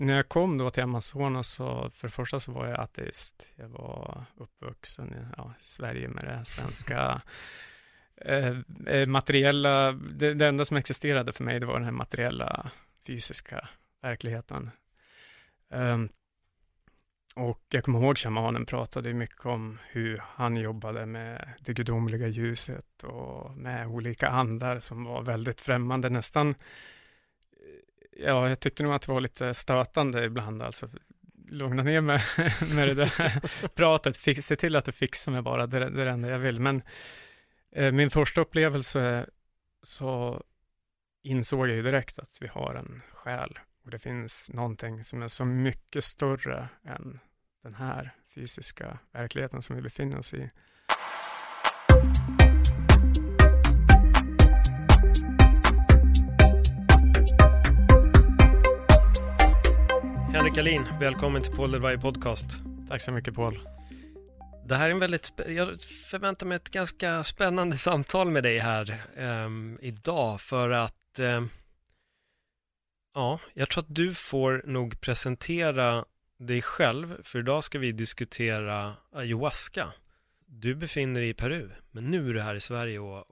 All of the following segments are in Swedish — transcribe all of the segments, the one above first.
När jag kom då till Amazonas så för det första så var jag ateist. Jag var uppvuxen i ja, Sverige med det svenska eh, eh, materiella, det, det enda som existerade för mig det var den här materiella fysiska verkligheten. Um, och jag kommer ihåg shamanen pratade mycket om hur han jobbade med det gudomliga ljuset och med olika andar som var väldigt främmande, nästan Ja, jag tyckte nog att det var lite stötande ibland, alltså lugna ner mig med det där pratet, Fix, se till att du fixar mig bara, det, det är det enda jag vill. Men eh, min första upplevelse så insåg jag ju direkt att vi har en själ och det finns någonting som är så mycket större än den här fysiska verkligheten som vi befinner oss i. Henrik Alin, välkommen till Paul Delvay Podcast. Tack så mycket Paul. Det här är en väldigt, jag förväntar mig ett ganska spännande samtal med dig här um, idag för att um, ja, jag tror att du får nog presentera dig själv för idag ska vi diskutera ayahuasca. Du befinner dig i Peru, men nu är du här i Sverige och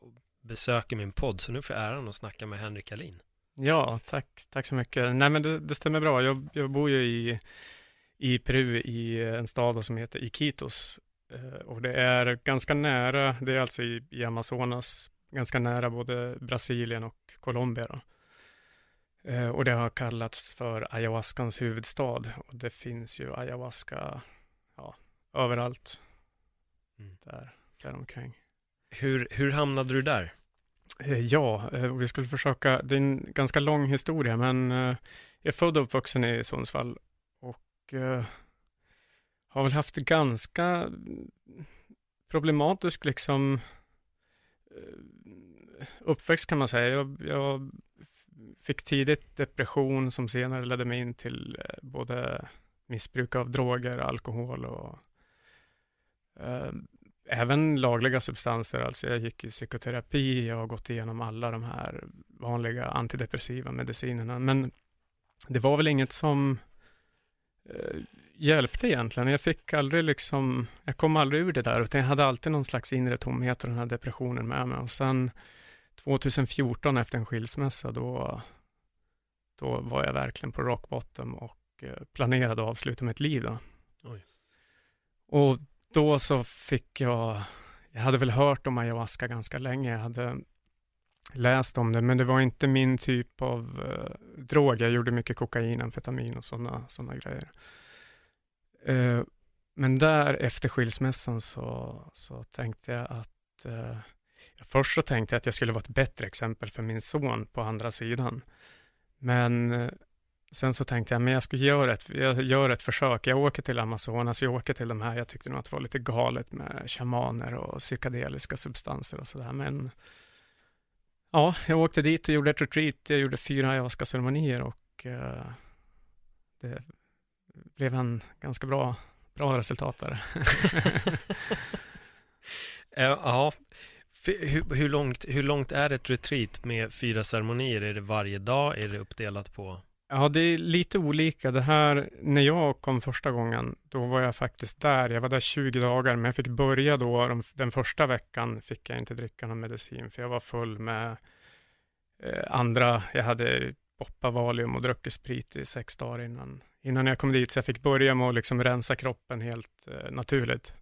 besöker min podd, så nu får jag äran att snacka med Henrik Alin. Ja, tack, tack så mycket. Nej, men det, det stämmer bra. Jag, jag, bor ju i, i Peru i en stad som heter Iquitos eh, och det är ganska nära, det är alltså i, i Amazonas, ganska nära både Brasilien och Colombia. Då. Eh, och det har kallats för ayahuascans huvudstad och det finns ju ayahuasca ja, överallt mm. där, där omkring. Hur, hur hamnade du där? Eh, ja, eh, vi skulle försöka, det är en ganska lång historia, men eh, jag är född och uppvuxen i Sundsvall och har väl haft ganska mm, problematisk liksom uppväxt kan man säga. Jag, jag fick tidigt depression som senare ledde mig in till både missbruk av droger, alkohol och även lagliga substanser, alltså jag gick i psykoterapi, jag har gått igenom alla de här vanliga antidepressiva medicinerna, men det var väl inget som eh, hjälpte egentligen. Jag fick aldrig liksom, jag kom aldrig ur det där, utan jag hade alltid någon slags inre tomhet och den här depressionen med mig. Och sen 2014 efter en skilsmässa, då, då var jag verkligen på rock bottom och eh, planerade att avsluta mitt liv. Då. Och då så fick jag, jag hade väl hört om ayahuasca ganska länge, jag hade läst om det, men det var inte min typ av eh, drog. Jag gjorde mycket kokain, amfetamin och sådana såna grejer. Eh, men där efter skilsmässan så, så tänkte jag att eh, Först så tänkte jag att jag skulle vara ett bättre exempel för min son på andra sidan. Men eh, sen så tänkte jag, men jag ska göra ett, jag gör ett försök. Jag åker till Amazonas, jag åker till de här, jag tyckte nog att det var lite galet med shamaner och psykedeliska substanser och sådär. Men ja, jag åkte dit och gjorde ett retreat. Jag gjorde fyra ayahuasca-ceremonier och eh, det blev en ganska bra, bra resultat där. Eh, ja, hur, hur, långt, hur långt är ett retreat med fyra ceremonier? Är det varje dag? Är det uppdelat på? Ja, det är lite olika. Det här, när jag kom första gången, då var jag faktiskt där. Jag var där 20 dagar, men jag fick börja då, de, den första veckan fick jag inte dricka någon medicin, för jag var full med eh, andra. Jag hade poppat Valium och druckit sprit i sex dagar innan, innan jag kom dit, så jag fick börja med att liksom rensa kroppen helt eh, naturligt.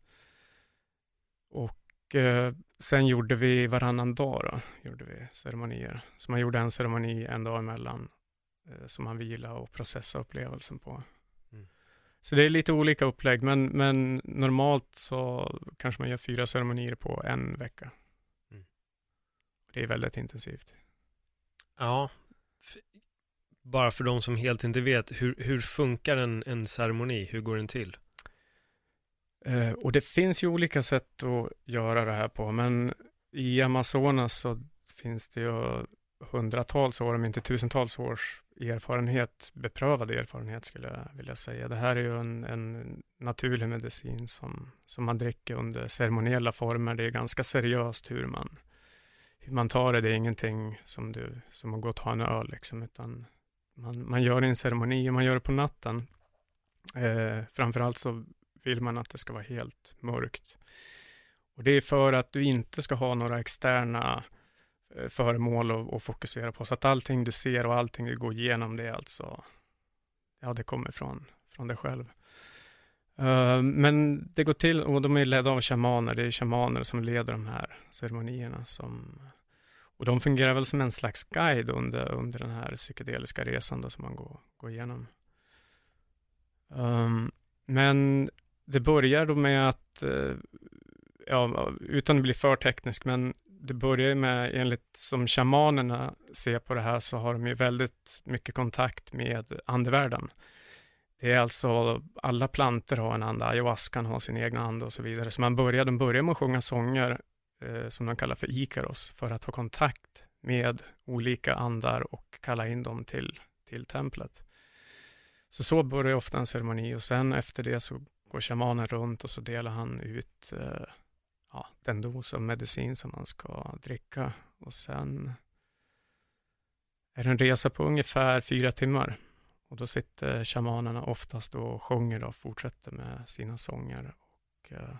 Och eh, sen gjorde vi varannan dag då, gjorde vi ceremonier. Så man gjorde en ceremoni en dag emellan som man vila och processa upplevelsen på. Mm. Så det är lite olika upplägg, men, men normalt så kanske man gör fyra ceremonier på en vecka. Mm. Det är väldigt intensivt. Ja, bara för de som helt inte vet, hur, hur funkar en, en ceremoni? Hur går den till? Eh, och det finns ju olika sätt att göra det här på, men i Amazonas så finns det ju hundratals år, om inte tusentals års erfarenhet, beprövad erfarenhet skulle jag vilja säga. Det här är ju en, en naturlig medicin som, som man dricker under ceremoniella former. Det är ganska seriöst hur man, hur man tar det. Det är ingenting som, du, som att gå och ta en öl, liksom, utan man, man gör en ceremoni och man gör det på natten. Eh, framförallt så vill man att det ska vara helt mörkt. Och det är för att du inte ska ha några externa Eh, föremål föremål att, fokusera på. Så att allting du ser och allting du går igenom, det är alltså, ja, det kommer från, från dig själv. Uh, men det går till, och de är ledda av shamaner, det är shamaner som leder de här ceremonierna. Som, och de fungerar väl som en slags guide under, under den här psykedeliska resan då, som man går, går igenom. Um, men det börjar då med att, uh, ja, utan att bli för teknisk, men det börjar med, enligt som shamanerna ser på det här, så har de ju väldigt mycket kontakt med andevärlden. Det är alltså, alla planter har en ande, ayahuascan har sin egen ande och så vidare. Så man börjar, de börjar med att sjunga sånger eh, som de kallar för ikaros, för att ha kontakt med olika andar och kalla in dem till, till templet. Så så börjar ofta en ceremoni och sen efter det så går shamanen runt och så delar han ut eh, ja, den dos av medicin som man ska dricka och sen är det en resa på ungefär fyra timmar. Och då sitter shamanerna oftast och sjunger och fortsätter med sina sånger. Och, eh...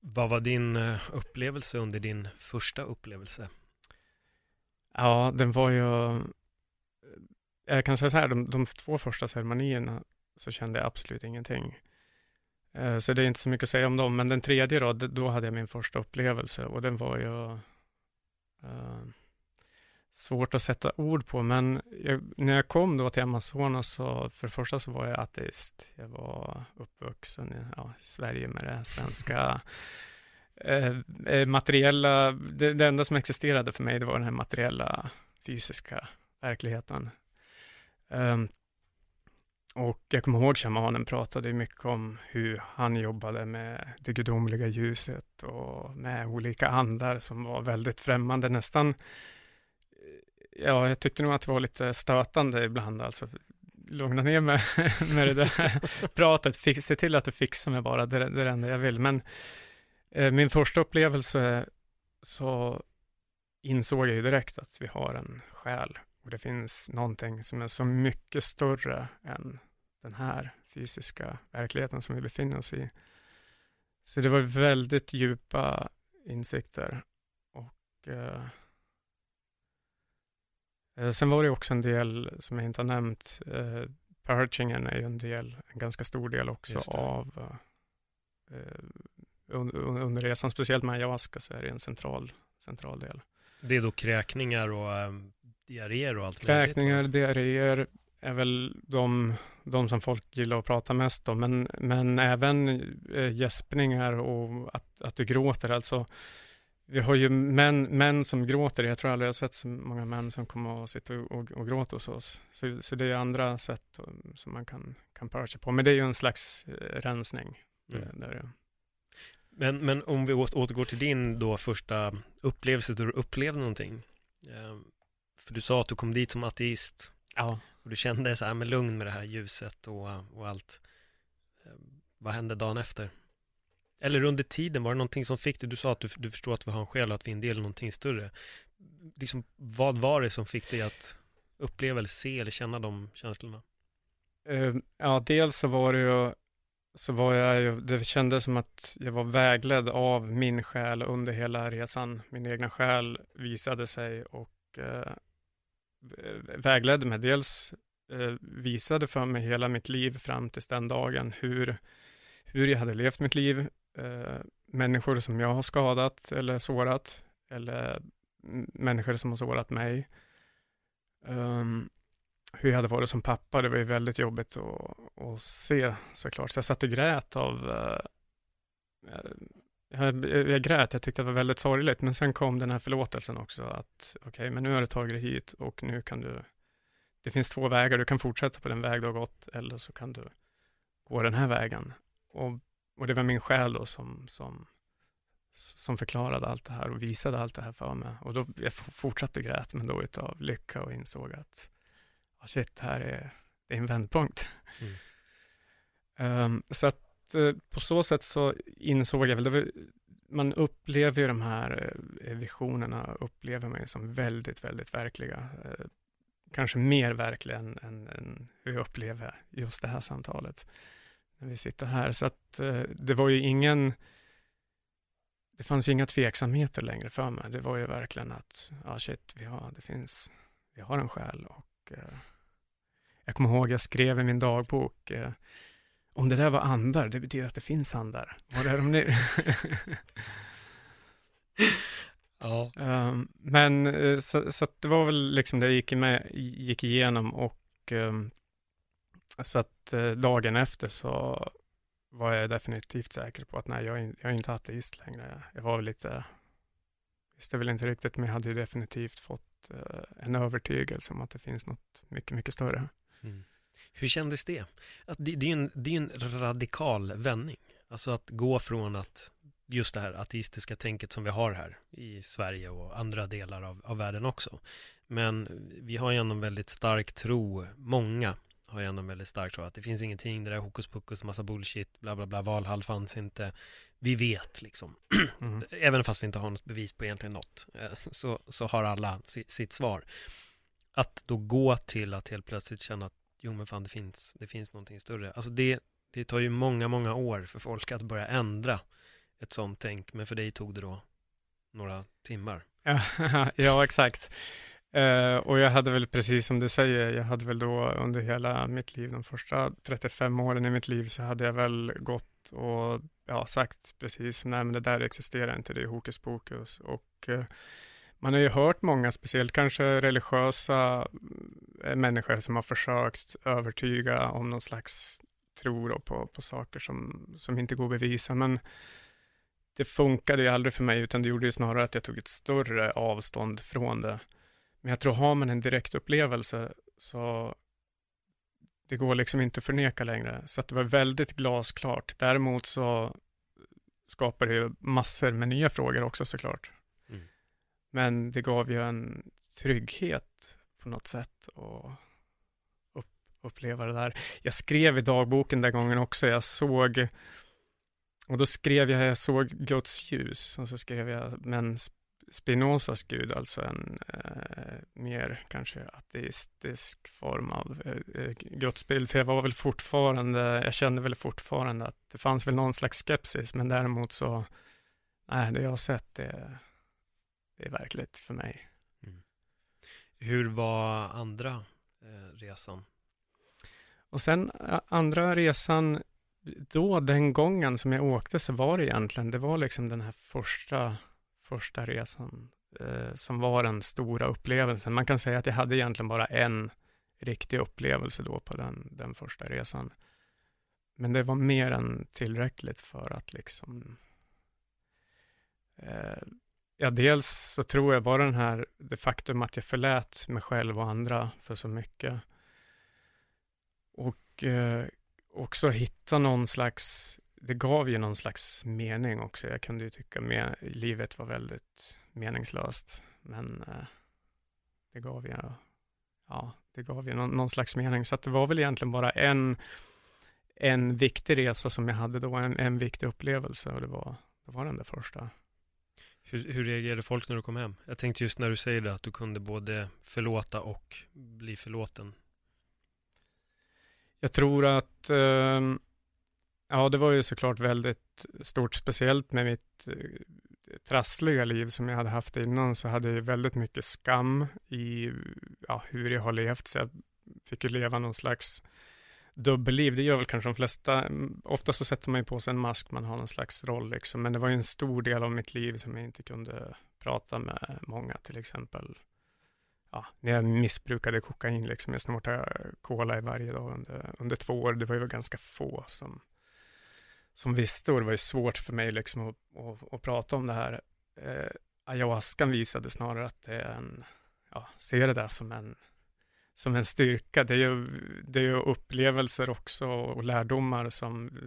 Vad var din eh, upplevelse under din första upplevelse? Ja, den var ju... Jag kan säga så här, de, de två första ceremonierna så kände jag absolut ingenting. Eh, så det är inte så mycket att säga om dem, men den tredje då, då hade jag min första upplevelse och den var ju uh, svårt att sätta ord på, men jag, när jag kom då till Amazonas så för det första så var jag ateist. Jag var uppvuxen i, ja, i Sverige med det svenska eh, eh, materiella, det, det, enda som existerade för mig det var den här materiella fysiska verkligheten. Um, och jag kommer ihåg shamanen pratade mycket om hur han jobbade med det gudomliga ljuset och med olika andar som var väldigt främmande, nästan Ja, jag tyckte nog att det var lite stötande ibland, alltså lugna ner med, med det där pratet, Fix, se till att du fixar mig bara, det, det är det enda jag vill. Men eh, min första upplevelse så insåg jag ju direkt att vi har en själ och det finns någonting som är så mycket större än den här fysiska verkligheten som vi befinner oss i. Så det var väldigt djupa insikter och eh, Eh, sen var det också en del som jag inte har nämnt. Eh, purgingen är ju en del, en ganska stor del också av eh, under, under resan, speciellt med ayahuasca så är det en central, central del. Det är då kräkningar och um, diarréer och allt Kräkningar, diarréer är väl de, de som folk gillar att prata mest om, men, men även äh, gäspningar och att, att du gråter, alltså vi har ju män, män som gråter. Jag tror aldrig jag har sett så många män som kommer och sitter och, och, och gråter hos oss. Så, så det är andra sätt som man kan, kan purcha på. Men det är ju en slags eh, rensning. Mm. Det, det men, men om vi återgår till din då första upplevelse, då du upplevde någonting. För du sa att du kom dit som ateist. Ja. Och du kände så här med lugn med det här ljuset och, och allt. Eh, vad hände dagen efter? Eller under tiden, var det någonting som fick dig, du sa att du, du förstår att vi har en själ och att vi är en del av någonting större. Liksom, vad var det som fick dig att uppleva eller se eller känna de känslorna? Uh, ja, dels så var det ju, så var jag ju, det kändes som att jag var vägledd av min själ under hela resan. Min egna själ visade sig och uh, Eh, vägledde mig. Dels eh, visade för mig hela mitt liv fram till den dagen hur, hur jag hade levt mitt liv, eh, människor som jag har skadat eller sårat, eller människor som har sårat mig. Um, hur jag hade varit som pappa, det var ju väldigt jobbigt att, att se såklart. Så jag satt och grät av, uh, jag, jag grät, jag tyckte det var väldigt sorgligt, men sen kom den här förlåtelsen också, att okej, okay, men nu har du tagit dig hit och nu kan du, det finns två vägar, du kan fortsätta på den väg du har gått, eller så kan du gå den här vägen. Och, och det var min själ då som, som, som förklarade allt det här och visade allt det här för mig. Och då jag fortsatte grät, men då utav lycka och insåg att, oh shit, här är, det är en vändpunkt. Mm. Um, så att Eh, på så sätt så insåg jag väl, var, man upplever ju de här eh, visionerna, upplever man ju som väldigt, väldigt verkliga. Eh, kanske mer verkliga än, än, än, hur jag upplever just det här samtalet. När vi sitter här. Så att det var ju ingen, det fanns ju inga tveksamheter längre för mig. Det var ju verkligen att, ja ah, shit, vi har, det finns, vi har en själ och jag kommer ihåg, jag skrev i min dagbok, eh, om det där var andar, det betyder att det finns andar. Var är de nu? ja. Um, men eh, så, så det var väl liksom det jag gick, med, gick igenom och um, så att uh, dagen efter så var jag definitivt säker på att nej, jag, jag är inte ateist längre. Jag var väl lite, visste väl inte riktigt, men jag hade ju definitivt fått uh, en övertygelse om att det finns något mycket, mycket större. Mm. Hur kändes det? Att det, det är en, det är en radikal vändning. Alltså att gå från att just det här ateistiska tänket som vi har här i Sverige och andra delar av, av världen också. Men vi har ju ändå en väldigt stark tro, många har ju ändå en väldigt stark tro att det finns ingenting, det där hokus pokus, massa bullshit, bla bla bla, Valhall fanns inte. Vi vet liksom, mm. även fast vi inte har något bevis på egentligen något, eh, så, så har alla sitt, sitt svar att då gå till att helt plötsligt känna att jo men fan det finns, det finns någonting större. Alltså det, det tar ju många, många år för folk att börja ändra ett sånt tänk, men för dig tog det då några timmar. Ja, exakt. Uh, och jag hade väl precis som du säger, jag hade väl då under hela mitt liv, de första 35 åren i mitt liv, så hade jag väl gått och ja, sagt precis, nej men det där existerar inte, det är hokus pokus. Och uh, man har ju hört många, speciellt kanske religiösa mm, människor som har försökt övertyga om någon slags tro på, på saker som, som inte går att bevisa. Men det funkade ju aldrig för mig, utan det gjorde ju snarare att jag tog ett större avstånd från det. Men jag tror, har man en direkt upplevelse så det går liksom inte att förneka längre. Så att det var väldigt glasklart. Däremot så skapar det ju massor med nya frågor också såklart. Men det gav ju en trygghet på något sätt och upp, uppleva det där. Jag skrev i dagboken den gången också, jag såg och då skrev jag, jag såg Guds ljus och så skrev jag, men Spinozas gud, alltså en eh, mer kanske ateistisk form av eh, eh, gudsbild, för jag var väl fortfarande, jag kände väl fortfarande att det fanns väl någon slags skepsis, men däremot så, nej, det jag har sett, det, det är verkligt för mig. Mm. Hur var andra eh, resan? Och sen andra resan, då den gången som jag åkte så var det egentligen, det var liksom den här första, första resan eh, som var den stora upplevelsen. Man kan säga att jag hade egentligen bara en riktig upplevelse då på den, den första resan. Men det var mer än tillräckligt för att liksom eh, Ja, dels så tror jag bara den här, det faktum att jag förlät mig själv och andra för så mycket. Och eh, också hitta någon slags, det gav ju någon slags mening också. Jag kunde ju tycka med, livet var väldigt meningslöst, men eh, det gav ju, ja, det gav ju någon, någon, slags mening. Så att det var väl egentligen bara en, en viktig resa som jag hade då, en, en viktig upplevelse och det var, det var den där första. Hur, hur reagerade folk när du kom hem? Jag tänkte just när du säger det, att du kunde både förlåta och bli förlåten. Jag tror att, eh, ja det var ju såklart väldigt stort, speciellt med mitt eh, trassliga liv som jag hade haft innan, så hade jag väldigt mycket skam i ja, hur jag har levt, så jag fick ju leva någon slags dubbelliv, det gör väl kanske de flesta. Mm, Ofta så sätter man ju på sig en mask, man har någon slags roll liksom. Men det var ju en stor del av mitt liv som jag inte kunde prata med många, till exempel. Ja, när jag missbrukade kokain, liksom. Jag snortade cola i varje dag under, under två år. Det var ju ganska få som, som visste och det var ju svårt för mig liksom att, att, att prata om det här. Eh, ayahuascan visade snarare att det är en, ja, ser det där som en, som en styrka. Det är ju, det är ju upplevelser också och lärdomar som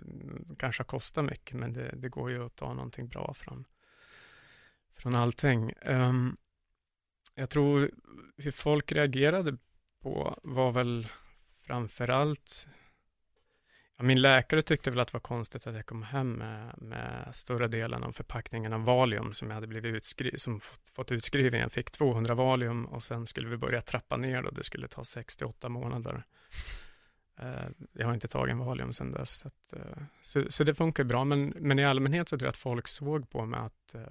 kanske kostar mycket, men det, det går ju att ta någonting bra från, från allting. Um, jag tror hur folk reagerade på var väl framför allt min läkare tyckte väl att det var konstigt att jag kom hem med, med större delen av förpackningen av Valium som jag hade blivit utskri som fått, fått utskriven. Jag fick 200 Valium och sen skulle vi börja trappa ner och det skulle ta 68 månader. Uh, jag har inte tagit en Valium sedan dess. Så, att, uh, så, så, det funkar bra, men, men i allmänhet så tror jag att folk såg på mig att uh,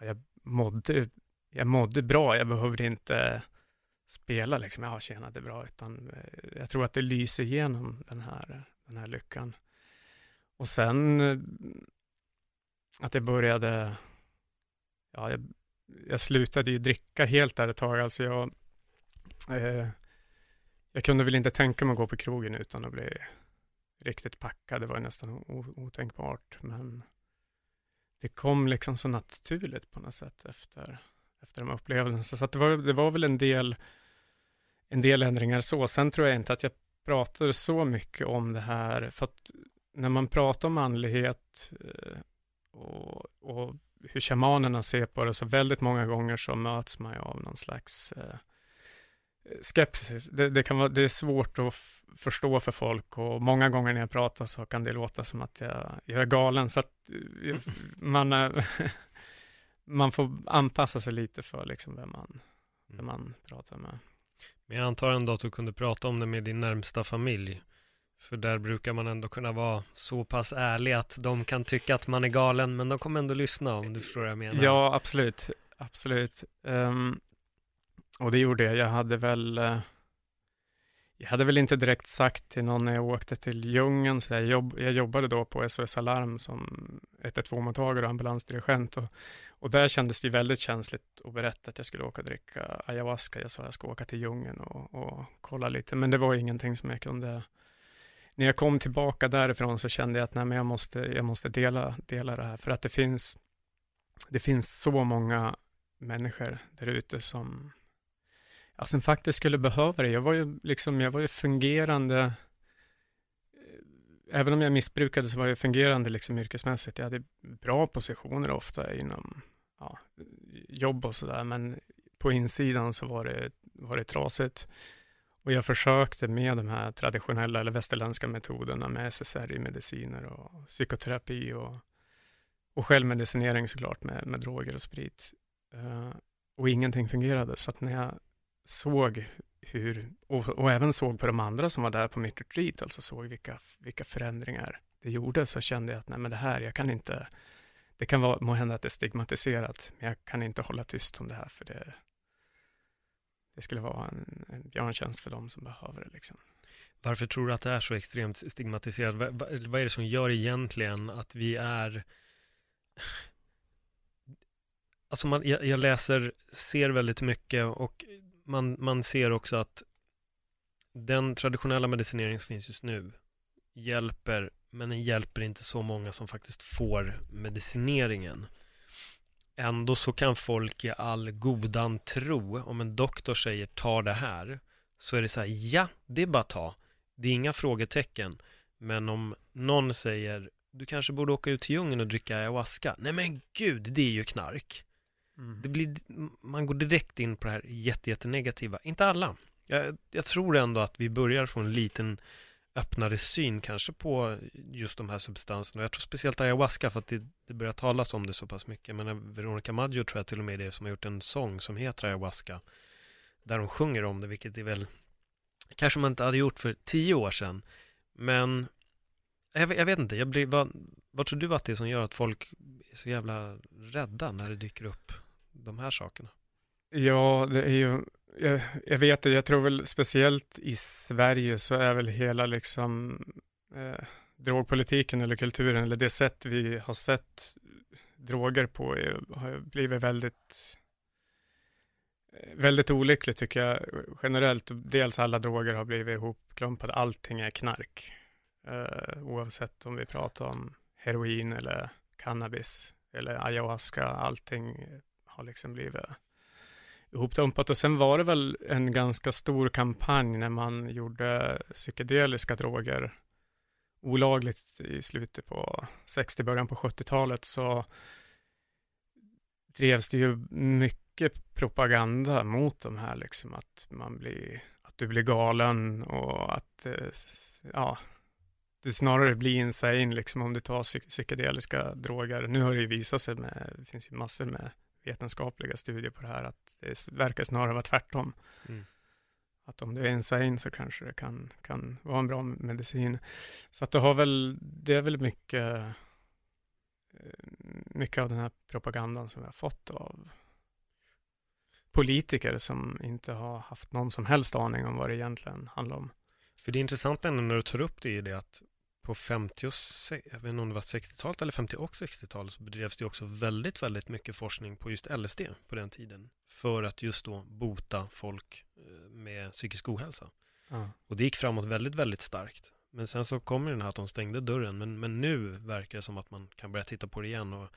jag, mådde, jag mådde bra. Jag behövde inte spela liksom, ja tjena det är bra, utan eh, jag tror att det lyser igenom den här, den här lyckan. Och sen eh, att jag började, ja, jag, jag slutade ju dricka helt där ett tag, alltså jag, eh, jag kunde väl inte tänka mig att gå på krogen utan att bli riktigt packad, det var nästan otänkbart, men det kom liksom så naturligt på något sätt efter, efter de upplevelserna. Så att det, var, det var väl en del, en del ändringar så. Sen tror jag inte att jag pratade så mycket om det här, för att när man pratar om andlighet eh, och, och hur shamanerna ser på det, så väldigt många gånger så möts man ju av någon slags eh, skepsis. Det, det, kan vara, det är svårt att förstå för folk och många gånger när jag pratar så kan det låta som att jag, jag är galen, så att eh, man, man får anpassa sig lite för liksom vem man, vem mm. man pratar med. Men jag antar ändå att du kunde prata om det med din närmsta familj. För där brukar man ändå kunna vara så pass ärlig att de kan tycka att man är galen, men de kommer ändå lyssna om du förstår vad jag menar. Ja, absolut. Absolut. Um, och det gjorde jag. Jag hade väl uh, jag hade väl inte direkt sagt till någon när jag åkte till djungeln, så jag, jobb, jag jobbade då på SOS Alarm som 112-mottagare och ambulansdirigent och, och där kändes det väldigt känsligt att berätta att jag skulle åka och dricka ayahuasca. Jag sa att jag ska åka till djungeln och, och kolla lite, men det var ingenting som jag kunde när jag kom tillbaka därifrån så kände jag att nej, men jag måste, jag måste dela, dela det här, för att det finns, det finns så många människor där ute som, Alltså, ja, som faktiskt skulle behöva det. Jag var ju liksom, jag var ju fungerande, eh, även om jag missbrukade så var jag fungerande liksom yrkesmässigt. Jag hade bra positioner ofta inom ja, jobb och sådär, men på insidan så var det, var det trasigt. Och jag försökte med de här traditionella eller västerländska metoderna med SSRI-mediciner och psykoterapi och, och självmedicinering såklart med, med droger och sprit. Uh, och ingenting fungerade, så att när jag såg hur, och, och, även såg på de andra som var där på mitt retreat, alltså såg vilka, vilka förändringar det gjorde, så kände jag att nej men det här, jag kan inte, det kan vara, må hända att det är stigmatiserat, men jag kan inte hålla tyst om det här, för det, det skulle vara en, en björntjänst för dem som behöver det. Liksom. Varför tror du att det är så extremt stigmatiserat? Vad, vad är det som gör egentligen att vi är Alltså man, jag, jag, läser, ser väldigt mycket och man, man ser också att den traditionella medicinering som finns just nu hjälper, men den hjälper inte så många som faktiskt får medicineringen. Ändå så kan folk i all godan tro, om en doktor säger ta det här, så är det så här, ja, det är bara att ta. Det är inga frågetecken. Men om någon säger, du kanske borde åka ut till djungeln och dricka ayahuasca. Nej men gud, det är ju knark. Mm. Det blir, man går direkt in på det här jätte, Inte alla. Jag, jag, tror ändå att vi börjar få en liten öppnare syn kanske på just de här substanserna. Jag tror speciellt ayahuasca för att det, det börjar talas om det så pass mycket. Men Veronica Maggio tror jag till och med är det som har gjort en sång som heter ayahuasca. Där hon sjunger om det, vilket är väl kanske man inte hade gjort för tio år sedan. Men jag, jag vet inte, jag blir, vad, vad tror du att det är som gör att folk är så jävla rädda när det dyker upp de här sakerna? Ja, det är ju, jag, jag vet det, jag tror väl speciellt i Sverige så är väl hela liksom eh, drogpolitiken eller kulturen eller det sätt vi har sett droger på är, har blivit väldigt eh, väldigt olyckligt tycker jag generellt. Dels alla droger har blivit ihopklumpade, allting är knark. eh, oavsett om vi pratar om heroin eller cannabis eller ayahuasca, allting har liksom blivit ihopdumpat. Och sen var det väl en ganska stor kampanj när man gjorde psykedeliska droger olagligt i slutet på 60, början på 70-talet så drevs det ju mycket propaganda mot de här, liksom att man blir, att du blir galen och att, eh, ja, du snarare blir insane liksom om du tar psykedeliska droger. Nu har det ju visat sig med, det finns ju massor med vetenskapliga studier på det här, att det verkar snarare vara tvärtom. Mm. Att om du är insane så kanske det kan, kan vara en bra medicin. Så att det har väl, det är väl mycket, eh, mycket av den här propagandan som vi har fått av politiker som inte har haft någon som helst aning om vad det egentligen handlar om. För det är intressant ändå när du tar upp det i det att på 50 och, jag vet inte om det var 60-talet eller 50 och 60-talet så bedrevs det också väldigt, väldigt mycket forskning på just LSD på den tiden. För att just då bota folk eh, med psykisk ohälsa. Ja. Och det gick framåt väldigt, väldigt starkt. Men sen så kommer den här att de stängde dörren. Men, men nu verkar det som att man kan börja titta på det igen. Och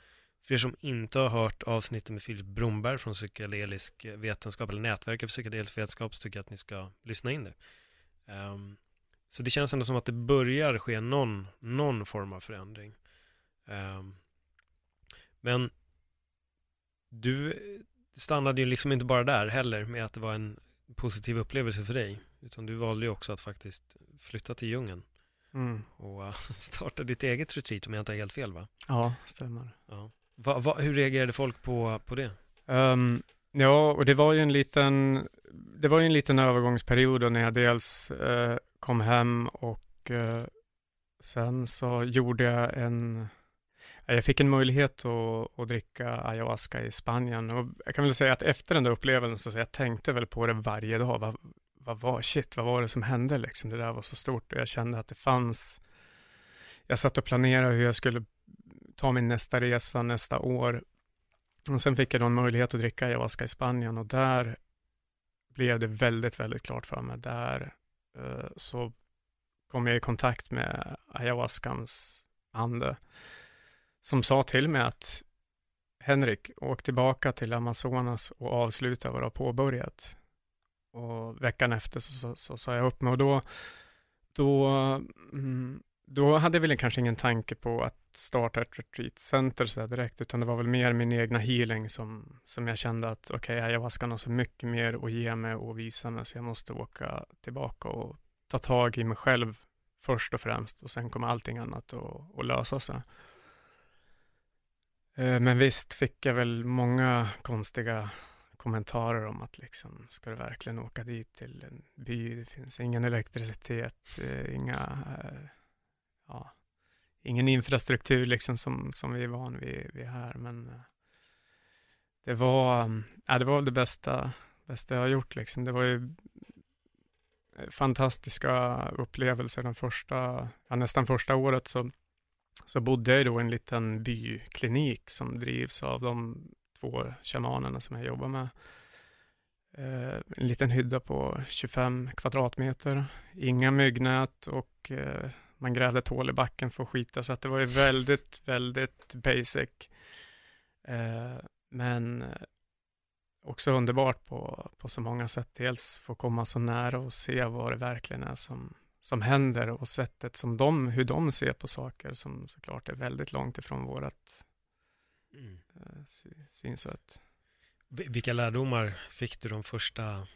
för er som inte har hört avsnittet med Filip Bromberg från psykedelisk vetenskap eller nätverket för psykedelisk vetenskap så tycker jag att ni ska lyssna in det. Um, så det känns ändå som att det börjar ske någon, någon form av förändring. Um, men du stannade ju liksom inte bara där heller med att det var en positiv upplevelse för dig. Utan du valde ju också att faktiskt flytta till djungeln. Mm. Och uh, starta ditt eget retreat om jag inte har helt fel va? Ja, stämmer. Ja. Va, va, hur reagerade folk på, på det? Um, ja, och det var ju en liten, det var ju en liten övergångsperiod när jag dels uh, kom hem och eh, sen så gjorde jag en jag fick en möjlighet att, att, dricka ayahuasca i Spanien och jag kan väl säga att efter den där upplevelsen så jag tänkte väl på det varje dag. Vad, vad var, shit, vad var det som hände liksom? Det där var så stort och jag kände att det fanns, jag satt och planerade hur jag skulle ta min nästa resa nästa år. Och sen fick jag då en möjlighet att dricka ayahuasca i Spanien och där blev det väldigt, väldigt klart för mig. Där Eh, så kom jag i kontakt med ayahuascans ande som sa till mig att Henrik, åk tillbaka till Amazonas och avsluta vad du har påbörjat. Och veckan efter så, så, så sa jag upp mig och då, då, mm, då hade jag väl kanske ingen tanke på att starta ett retreatcenter så direkt, utan det var väl mer min egna healing som, som jag kände att okej, okay, ayahuascan har så mycket mer att ge mig och visa mig, så jag måste åka tillbaka och ta tag i mig själv först och främst och sen kommer allting annat att, lösa sig. Eh, men visst fick jag väl många konstiga kommentarer om att liksom, ska du verkligen åka dit till en by? Det finns ingen elektricitet, eh, inga, eh, ja, ingen infrastruktur liksom som, som vi är van vid, vid här. Men eh, det var, mm, ja, det var det bästa, bästa jag har gjort liksom. Det var ju eh, fantastiska upplevelser den första, ja, nästan första året så så bodde jag då i en liten byklinik som drivs av de två shamanerna som jag jobbar med. Eh, en liten hydda på 25 kvadratmeter, inga myggnät och eh, man grävde ett hål i backen för att skita, så att det var ju väldigt, väldigt basic. Eh, men också underbart på, på så många sätt. Dels få komma så nära och se vad det verkligen är som, som händer och sättet som de, hur de ser på saker som såklart är väldigt långt ifrån vårat mm. Eh, synsätt. Vilka lärdomar fick du de första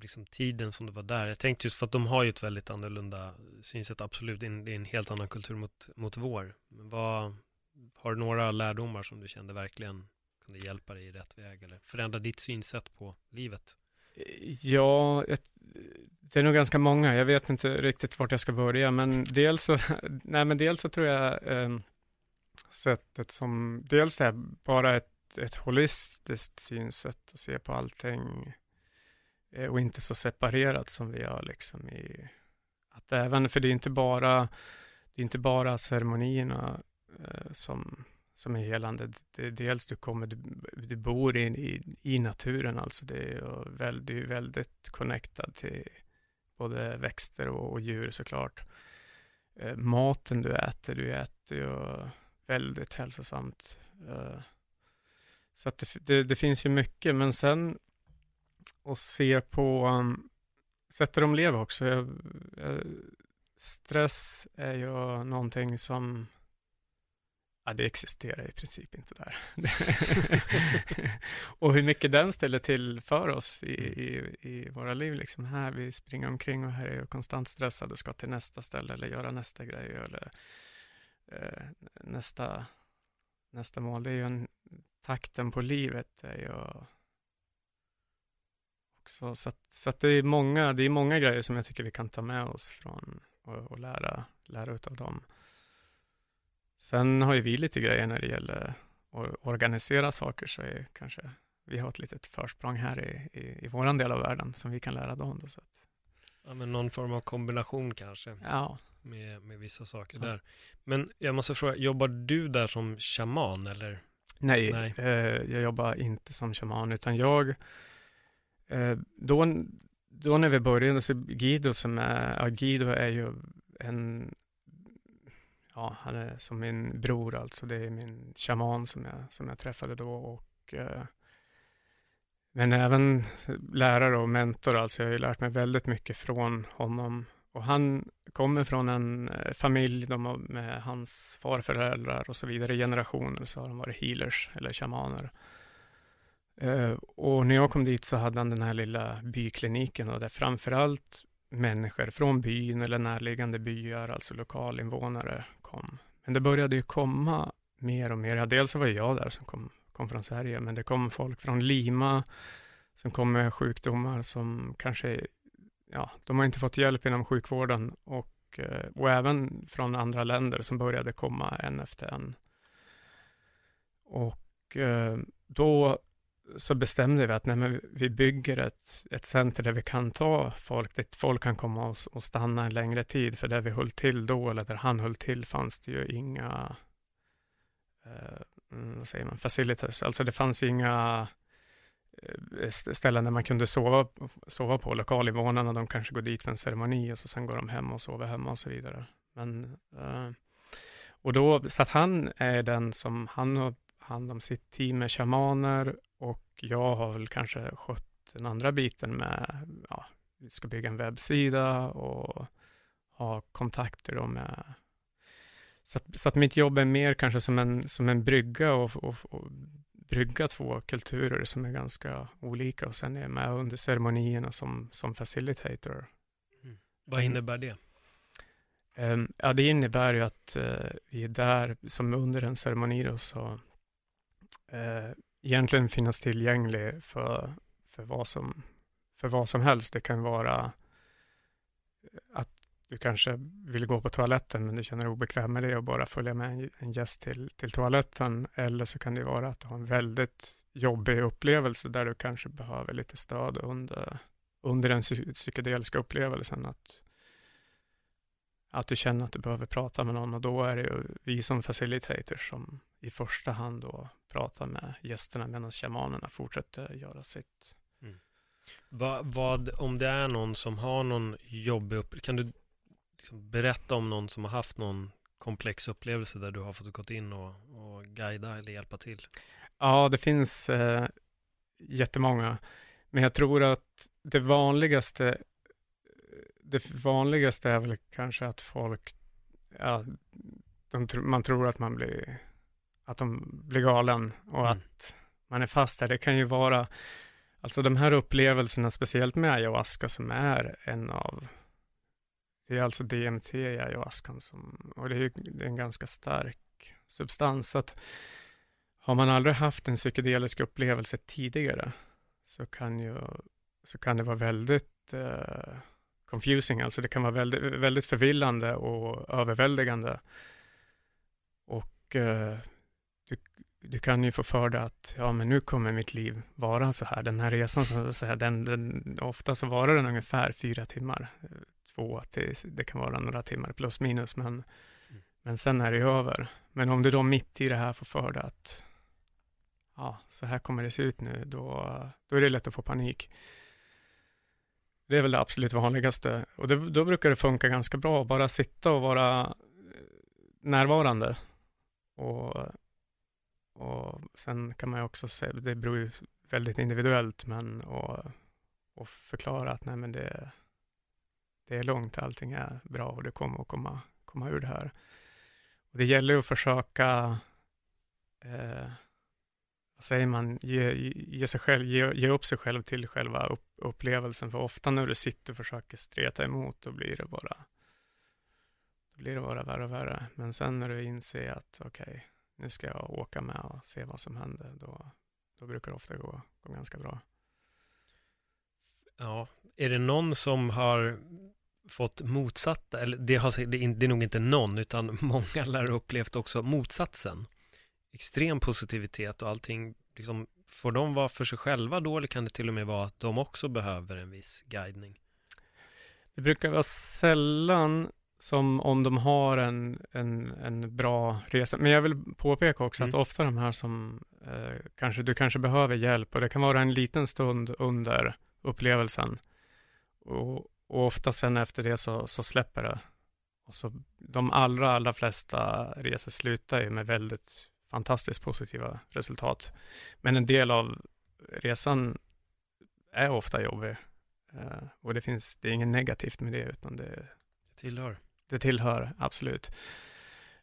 liksom tiden som du var där? Jag tänkte just för att de har ju ett väldigt annorlunda synsätt, absolut. Det är en, det är en helt annan kultur mot, mot vår. Men vad, har du några lärdomar som du kände verkligen kunde hjälpa dig i rätt väg eller förändra ditt synsätt på livet? Ja, det är nog ganska många. Jag vet inte riktigt vart jag ska börja, men dels så, nej, men dels så tror jag eh, sättet som, dels det här, bara ett, ett holistiskt synsätt att se på allting eh, Eh, och inte så separerat som vi gör liksom i, att även, för det är inte bara, det är inte bara ceremonierna eh, som som är helande. Det är dels du kommer, du, du bor i, i, i, naturen alltså. Det är, väl, du är väldigt connectad till både växter och, och djur såklart. eh, maten du äter, du äter ju väldigt hälsosamt. Eh, så att det, det, det, finns ju mycket, men sen att se på um, sättet de lever också. Jag, jag, stress är ju någonting som Ja, det existerar i princip inte där. och hur mycket den ställer till för oss i, mm. i, i, våra liv. Liksom här, vi springer omkring och här är jag konstant stressad och ska till nästa ställe eller göra nästa grej eller eh, nästa, nästa mål. Det är ju en, takten på livet är ju också, så att, så att det är många, det är många grejer som jag tycker vi kan ta med oss från och, och lära, lära utav dem. Sen har ju vi lite grejer när det gäller att organisera saker, så är kanske vi har ett litet försprång här i, i, i våran del av världen som vi kan lära dem. Då, så att... Ja, men någon form av kombination kanske. Ja. Med, med vissa saker ja. där. Men jag måste fråga, jobbar du där som shaman eller? Nej, Nej. Eh, jag jobbar inte som shaman, utan jag, Eh, då, då när vi började, så Guido som är, ja, Guido är ju en ja, han är som min bror alltså. Det är min shaman som jag, som jag träffade då och eh, men även lärare och mentor alltså. Jag har ju lärt mig väldigt mycket från honom och han kommer från en eh, familj de med hans farföräldrar och så vidare generationer så har de varit healers eller shamaner. Eh, och när jag kom dit så hade han den här lilla bykliniken och där framförallt människor från byn eller närliggande byar, alltså lokalinvånare, kom. Men det började ju komma mer och mer. Ja, dels så var jag där som kom, kom från Sverige, men det kom folk från Lima som kom med sjukdomar som kanske, ja, de har inte fått hjälp inom sjukvården och, eh, och även från andra länder som började komma en efter en. Och eh, då så bestämde vi att nej, vi bygger ett, ett center där vi kan ta folk, dit folk kan komma och, och stanna en längre tid, för där vi höll till då, eller där han höll till, fanns det ju inga, eh, mm, vad säger man, facilities, alltså det fanns inga eh, ställen där man kunde sova, sova på. Lokalinvånarna, de kanske går dit för en ceremoni och så sen går de hem och sover hemma och så vidare. Men, eh, och då, så att han är den som, han har hand om sitt team med shamaner och jag har väl kanske skött den andra biten med, ja, vi ska bygga en webbsida och ha kontakter då med så att, så att mitt jobb är mer kanske som en, som en brygga och, och, och brygga två kulturer som är ganska olika och sen är jag med under ceremonierna som, som facilitator. Mm. Vad innebär det? Um, ja, det innebär ju att uh, vi är där som under en ceremoni då, så eh, egentligen finnas tillgänglig för, för, vad som, för vad som helst. Det kan vara eh, att du kanske vill gå på toaletten men du känner dig obekväm med det och bara följa med en gäst till, till toaletten. Eller så kan det vara att du har en väldigt jobbig upplevelse där du kanske behöver lite stöd under, under den psykedeliska upplevelsen. Att, att du känner att du behöver prata med någon och då är det ju vi som facilitators som i första hand då pratar med gästerna medan shamanerna fortsätter göra sitt. Mm. Va, vad, om det är någon som har någon jobbig upplevelse, kan du liksom berätta om någon som har haft någon komplex upplevelse där du har fått gå in och, och guida eller hjälpa till? Ja, det finns eh, jättemånga. Men jag tror att det vanligaste det vanligaste är väl kanske att folk, ja, de, man tror att man blir, att de blir galen och mm. att man är fast där. Det kan ju vara, alltså de här upplevelserna, speciellt med ayahuasca som är en av, det är alltså DMT i ayahuascan som, och det är, det är en ganska stark substans. Att har man aldrig haft en psykedelisk upplevelse tidigare så kan ju, så kan det vara väldigt eh, confusing, alltså det kan vara väldigt, väldigt förvillande och överväldigande. Och eh, du, kan ju få för dig att, ja men nu kommer mitt liv vara så här, den här resan, så, så här, den, den, ofta så varar den ungefär fyra timmar, två till, det kan vara några timmar plus minus, men, mm. men sen är det över. Men om du då mitt i det här får för dig att, ja, så här kommer det se ut nu, då, då är det lätt att få panik. Det är väl det absolut vanligaste. Och det, då brukar det funka ganska bra, bara sitta och vara eh, närvarande. Och, och sen kan man ju också säga, det beror ju väldigt individuellt, men och, och förklara att nej men det, det är långt, allting är bra och det kommer att komma, komma ur det här. Och det gäller ju att försöka eh, vad säger man, ge, ge, sig själv, ge, ge upp sig själv till själva upp, upplevelsen. För ofta när du sitter och försöker streta emot, då blir det bara, då blir det bara värre och värre. Men sen när du inser att okej, okay, nu ska jag åka med och se vad som händer, då, då brukar det ofta gå, gå ganska bra. Ja, är det någon som har fått motsatta, eller det, har, det, är, nog inte någon, utan många lär ha upplevt också motsatsen extrem positivitet och allting, liksom, får de vara för sig själva då eller kan det till och med vara att de också behöver en viss guidning? Det brukar vara sällan som om de har en, en, en bra resa. Men jag vill påpeka också mm. att ofta de här som eh, kanske, du kanske behöver hjälp och det kan vara en liten stund under upplevelsen. Och, och ofta sen efter det så, så släpper det. Och så de allra, allra flesta resor slutar ju med väldigt fantastiskt positiva resultat. Men en del av resan är ofta jobbig. Uh, och det finns, det är inget negativt med det, utan det tillhör. Det tillhör, absolut.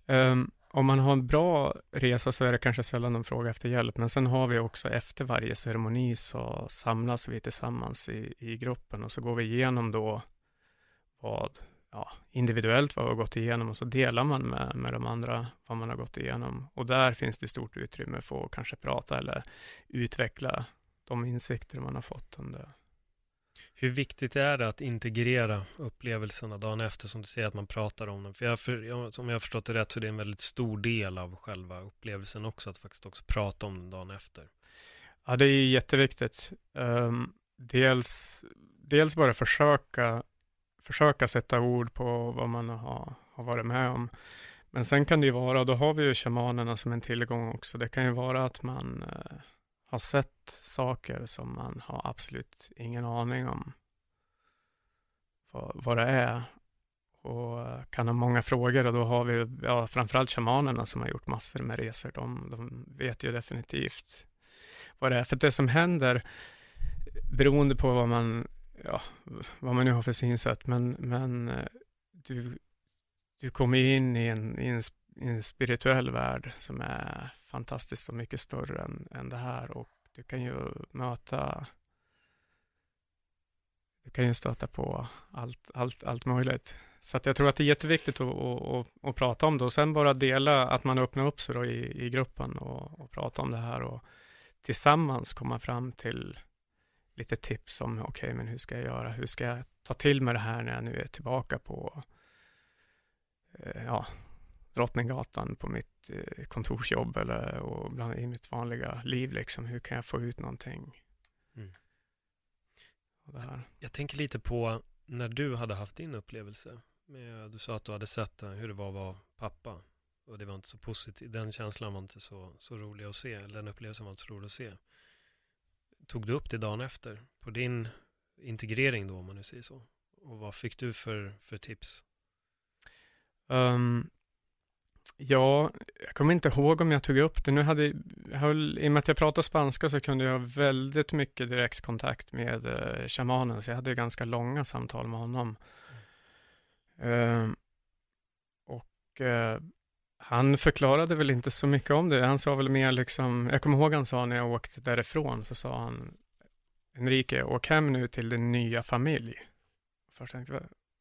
Um, om man har en bra resa så är det kanske sällan de frågar efter hjälp, men sen har vi också efter varje ceremoni så samlas vi tillsammans i, i gruppen och så går vi igenom då vad ja, individuellt vad vi har gått igenom och så delar man med, med de andra vad man har gått igenom. Och där finns det stort utrymme för att kanske prata eller utveckla de insikter man har fått under. Hur viktigt är det att integrera upplevelserna dagen efter som du säger att man pratar om dem? För, jag, för om jag har förstått det rätt så är det en väldigt stor del av själva upplevelsen också att faktiskt också prata om den dagen efter. Ja, det är jätteviktigt. Um, dels, dels bara försöka försöka sätta ord på vad man har, har varit med om. Men sen kan det ju vara, och då har vi ju shamanerna som en tillgång också, det kan ju vara att man uh, har sett saker som man har absolut ingen aning om vad, vad det är. Och eh, kan ha många frågor och då har vi ja, framförallt shamanerna som har gjort massor med resor. De, de vet ju definitivt vad det är. För det som händer, beroende på vad man ja, vad man nu har för synsätt, men, men eh, du, du kommer in i en, i en, en spirituell värld som är fantastiskt och mycket större än, än det här och du kan ju möta du kan ju stöta på allt, allt, allt möjligt. Så att jag tror att det är jätteviktigt att, att, att, att prata om det och sen bara dela att man öppnar upp sig då i, i gruppen och, och prata om det här och tillsammans komma fram till lite tips om, okej, okay, men hur ska jag göra? Hur ska jag ta till mig det här när jag nu är tillbaka på eh, ja, Drottninggatan på mitt eh, kontorsjobb eller och bland, i mitt vanliga liv liksom. Hur kan jag få ut någonting? Mm. Jag, jag tänker lite på när du hade haft din upplevelse. Med, du sa att du hade sett hur det var att vara pappa. Och det var inte så positivt. Den känslan var inte så, så rolig att se. Eller den upplevelsen var inte så rolig att se tog du upp det dagen efter på din integrering då, om man nu säger så? Och vad fick du för, för tips? Um, ja, jag kommer inte ihåg om jag tog upp det. Nu hade, höll, I och med att jag pratar spanska så kunde jag ha väldigt mycket direktkontakt med eh, shamanen, så jag hade ganska långa samtal med honom. Mm. Och eh, han förklarade väl inte så mycket om det. Han sa väl mer liksom, jag kommer ihåg han sa när jag åkte därifrån, så sa han, Enrique, åk hem nu till din nya familj. Först tänkte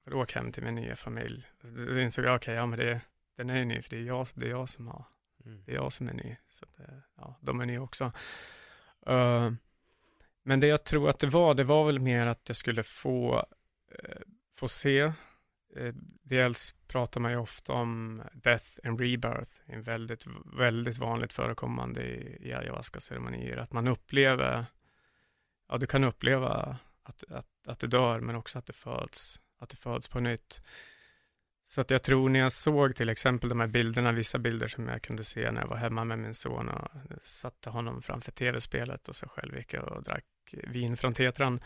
jag, åk hem till min nya familj. Då insåg jag, okej, okay, ja men det, den är ju ny, för det är jag, det är jag som har, mm. det är jag som är ny. Så det, ja, de är nya också. Uh, men det jag tror att det var, det var väl mer att jag skulle få, uh, få se Eh, dels pratar man ju ofta om death and rebirth, en väldigt, väldigt vanligt förekommande i, i ayahuasca-ceremonier, att man upplever, ja du kan uppleva att, att, att du dör, men också att du föds, att du föds på nytt. Så att jag tror när jag såg till exempel de här bilderna, vissa bilder som jag kunde se när jag var hemma med min son och satte honom framför tv-spelet och så själv gick jag och drack vin från tetran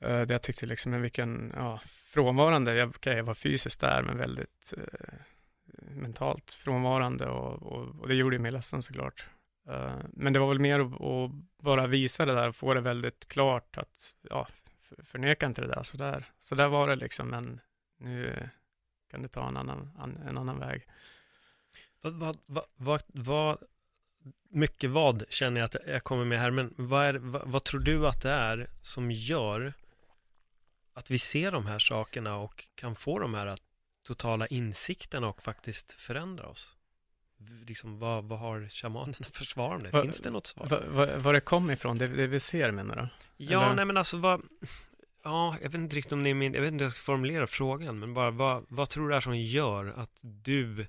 eh, det jag tyckte liksom, men vilken, ja, frånvarande, jag, okay, jag var fysiskt där, men väldigt eh, mentalt frånvarande och, och, och, det gjorde mig ledsen såklart. Uh, men det var väl mer att, att bara visa det där och få det väldigt klart att, ja, förneka inte det där, så där, så där var det liksom, men nu kan du ta en annan, en annan väg. Vad, vad, vad, vad, mycket vad känner jag att jag kommer med här, men vad, är, vad, vad, tror du att det är som gör att vi ser de här sakerna och kan få de här totala insikterna och faktiskt förändra oss? Liksom, vad, vad har shamanerna för svar om det? Finns det något svar? Var, var det kom ifrån, det, det vi ser menar du? Ja, Eller? nej men alltså vad Ja, jag vet inte riktigt om det är min, jag vet inte hur jag ska formulera frågan, men bara vad, vad tror du är som gör att du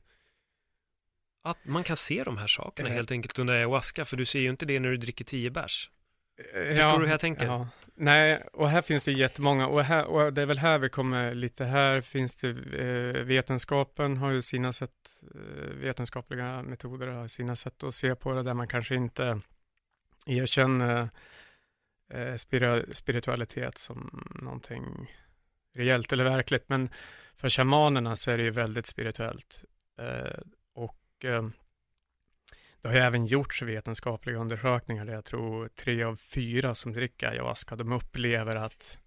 att man kan se de här sakerna helt enkelt under ayahuasca, för du ser ju inte det när du dricker tio bärs. Eh, Förstår ja, du hur jag tänker? Ja. Nej, och här finns det jättemånga, och, här, och det är väl här vi kommer lite, här finns det, eh, vetenskapen har ju sina sätt, eh, vetenskapliga metoder har sina sätt att se på det, där man kanske inte erkänner eh, Eh, spiritualitet som någonting reellt eller verkligt, men för shamanerna så är det ju väldigt spirituellt. Eh, och eh, det har ju även gjorts vetenskapliga undersökningar där jag tror tre av fyra som dricker ayahuasca, de upplever att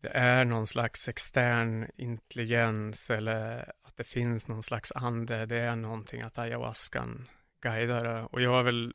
det är någon slags extern intelligens eller att det finns någon slags ande. Det är någonting att ayahuascan guidar. Och jag är väl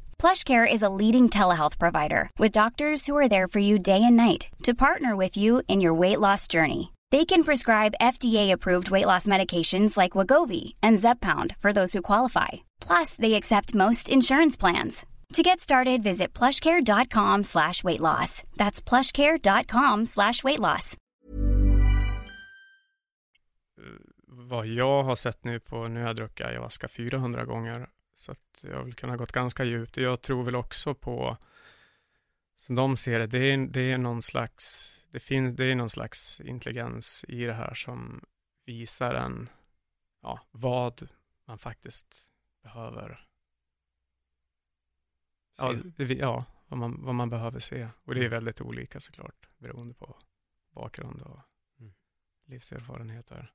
PlushCare is a leading telehealth provider with doctors who are there for you day and night to partner with you in your weight loss journey. They can prescribe FDA-approved weight loss medications like Wagovi and Zepbound for those who qualify. Plus, they accept most insurance plans. To get started, visit plushcare.com slash weight loss. That's plushcare.com slash weight loss. Eh, vad jag har sett nu på, nu har jag druckit ayahuasca 400 gånger Så att jag har väl kunnat gått ganska djupt. Jag tror väl också på, som de ser det, det är, det är någon slags, det finns, det är någon slags intelligens i det här som visar en, ja, vad man faktiskt behöver se. Ja, det, ja vad, man, vad man behöver se. Och det är mm. väldigt olika såklart, beroende på bakgrund och mm. livserfarenheter.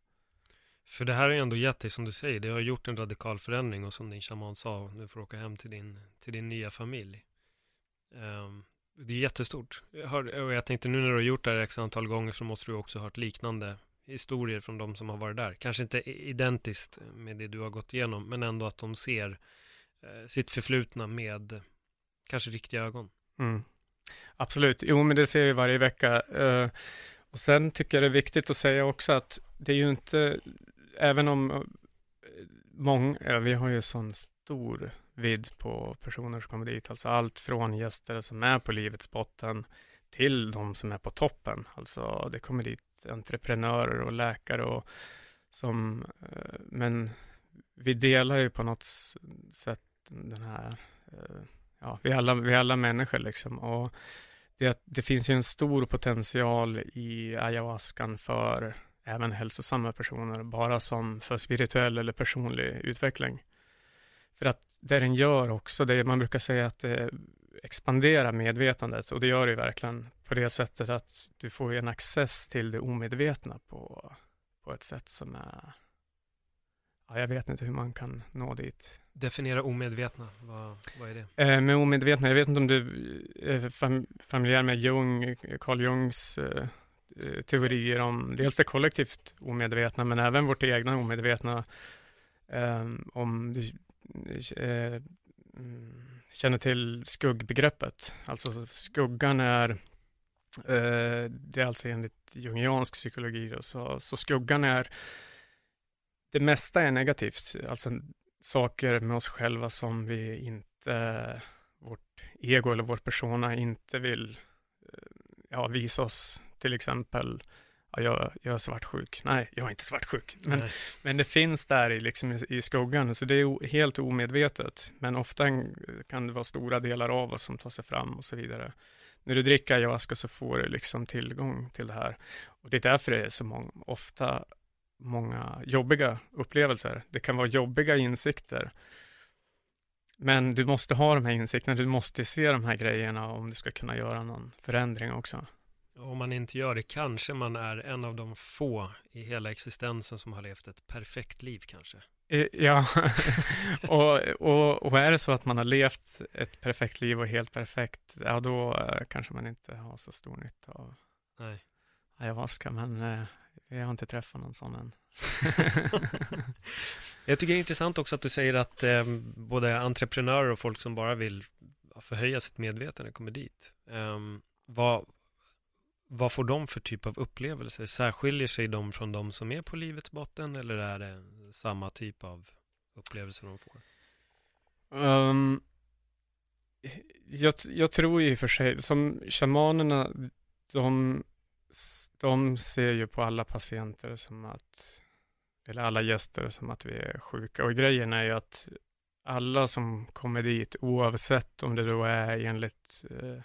För det här har ju ändå gett dig, som du säger, det har gjort en radikal förändring och som din shaman sa, nu får du åka hem till din, till din nya familj. Um, det är jättestort. Jag hör, och jag tänkte nu när du har gjort det här x antal gånger så måste du också ha hört liknande historier från de som har varit där. Kanske inte identiskt med det du har gått igenom, men ändå att de ser eh, sitt förflutna med kanske riktiga ögon. Mm. Absolut, jo men det ser vi varje vecka. Uh, och sen tycker jag det är viktigt att säga också att det är ju inte även om eh, många, ja, vi har ju sån stor vidd på personer som kommer dit, alltså allt från gäster som är på livets botten till de som är på toppen. Alltså det kommer dit entreprenörer och läkare och som, eh, men vi delar ju på något sätt den här, eh, ja, vi alla, vi alla människor liksom och det, det finns ju en stor potential i ayahuascan för även hälsosamma personer, bara som för spirituell eller personlig utveckling. För att det den gör också, det man brukar säga att det expanderar medvetandet och det gör det verkligen på det sättet att du får en access till det omedvetna på, på ett sätt som är Ja, jag vet inte hur man kan nå dit. Definiera omedvetna, vad, vad är det? Eh, med omedvetna, jag vet inte om du är fam familjär med Jung, Carl Jungs eh, Eh, Eh, teorier om dels det kollektivt omedvetna, men även vårt egna omedvetna. Eh, om du eh, känner till skuggbegreppet. Alltså skuggan är, eh, det är alltså enligt jungiansk psykologi, då, så, så skuggan är, det mesta är negativt, alltså saker med oss själva som vi inte, vårt ego eller vår persona inte vill eh, ja, visa oss till exempel ja, jag, jag är svartsjuk. Nej, jag är inte svartsjuk. Men, Nej. men det finns där i, liksom, i, i skuggan, så det är helt omedvetet. Men ofta kan det vara stora delar av oss som tar sig fram och så vidare. När du dricker ayahuasca så får du liksom tillgång till det här. Och det är därför det är så många, ofta många jobbiga upplevelser. Det kan vara jobbiga insikter. Men du måste ha de här insikterna, du måste se de här grejerna om du ska kunna göra någon förändring också. Om man inte gör det kanske man är en av de få i hela existensen som har levt ett perfekt liv kanske. Eh, Ja, och, och, och är det så att man har levt ett perfekt liv och helt perfekt, ja då eh, kanske man inte har så stor nytta av Nej. ayahuasca, men eh, jag har inte träffat någon sån än. Jag tycker det är intressant också att du säger att eh, både entreprenörer och folk som bara vill förhöja sitt medvetande kommer dit. Eh, vad, vad får de för typ av upplevelser? Särskiljer sig de från de som är på livets botten eller är det samma typ av upplevelser de får? Um, jag, jag tror i och för sig, som shamanerna, de, de ser ju på alla patienter som att, eller alla gäster som att vi är sjuka. Och grejen är ju att alla som kommer dit, oavsett om det då är enligt eh,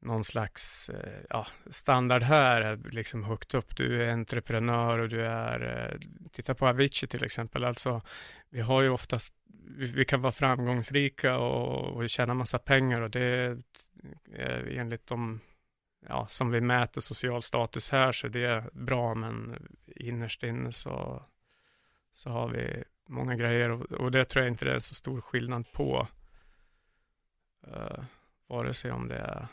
någon slags eh, ja, standard här, eh, liksom högt upp. Du är entreprenör och du är, eh, titta på Avicii till exempel, alltså vi har ju oftast, vi, kan vara framgångsrika och, och tjäna massa pengar och det är enligt de, ja, som vi mäter social status här så det är bra, men innerst inne så, så har vi många grejer och, och det tror jag inte det är så stor skillnad på. Uh, vare sig om det är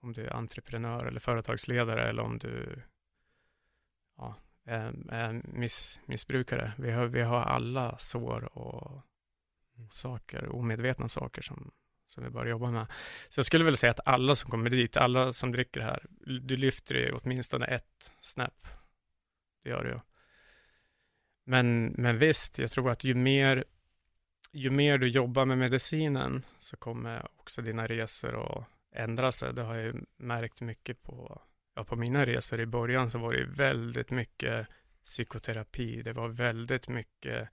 om du är entreprenör eller företagsledare eller om du ja, är, miss, missbrukare. Vi har, vi har alla sår och, och saker, omedvetna saker som, som vi bör jobba med. Så jag skulle väl säga att alla som kommer dit, alla som dricker det här, du lyfter det åtminstone ett snäpp. Det gör du ju. Men, men visst, jag tror att ju mer, ju mer du jobbar med medicinen så kommer också dina resor att ändra sig. Det har jag ju märkt mycket på, ja, på mina resor. I början så var det väldigt mycket psykoterapi. Det var väldigt mycket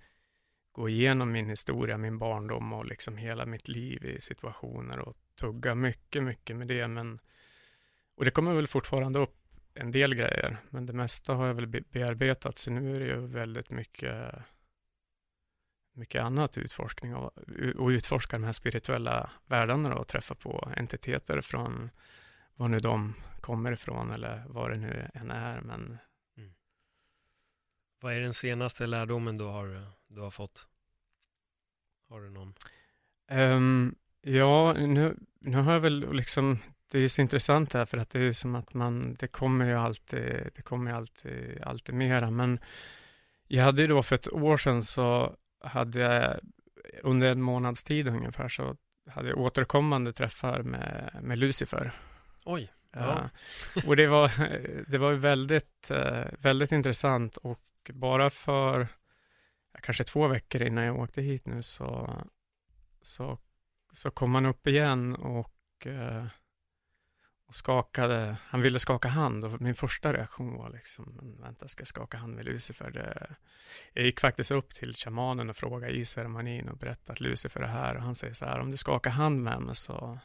gå igenom min historia, min barndom och liksom hela mitt liv i situationer och tugga mycket, mycket med det. Men, och det kommer väl fortfarande upp en del grejer, men det mesta har jag väl bearbetat, så nu är det ju väldigt mycket mycket annat utforskning och, och utforska de här spirituella världarna och träffa på entiteter från var nu de kommer ifrån eller vad det nu än är. Men... Mm. Vad är den senaste lärdomen du har, du har fått? Har du någon? Um, ja, nu, nu har jag väl liksom, det är så intressant här för att det är som att man, det kommer ju alltid, det kommer alltid, alltid mera, men jag hade ju då för ett år sedan så hade jag under en månads tid ungefär så hade jag återkommande träffar med, med Lucifer. Oj. Ja. Och det var, det var väldigt, uh, väldigt intressant och bara för kanske två veckor innan jag åkte hit nu så, så, så kom han upp igen och, uh, och skakade, han ville skaka hand och min första reaktion var liksom, vänta, ska jag skaka hand med Lucifer? Det, jag gick faktiskt upp till shamanen och frågade i ceremonin och berättade att Lucifer är här och han säger så här, om du skakar hand med mig så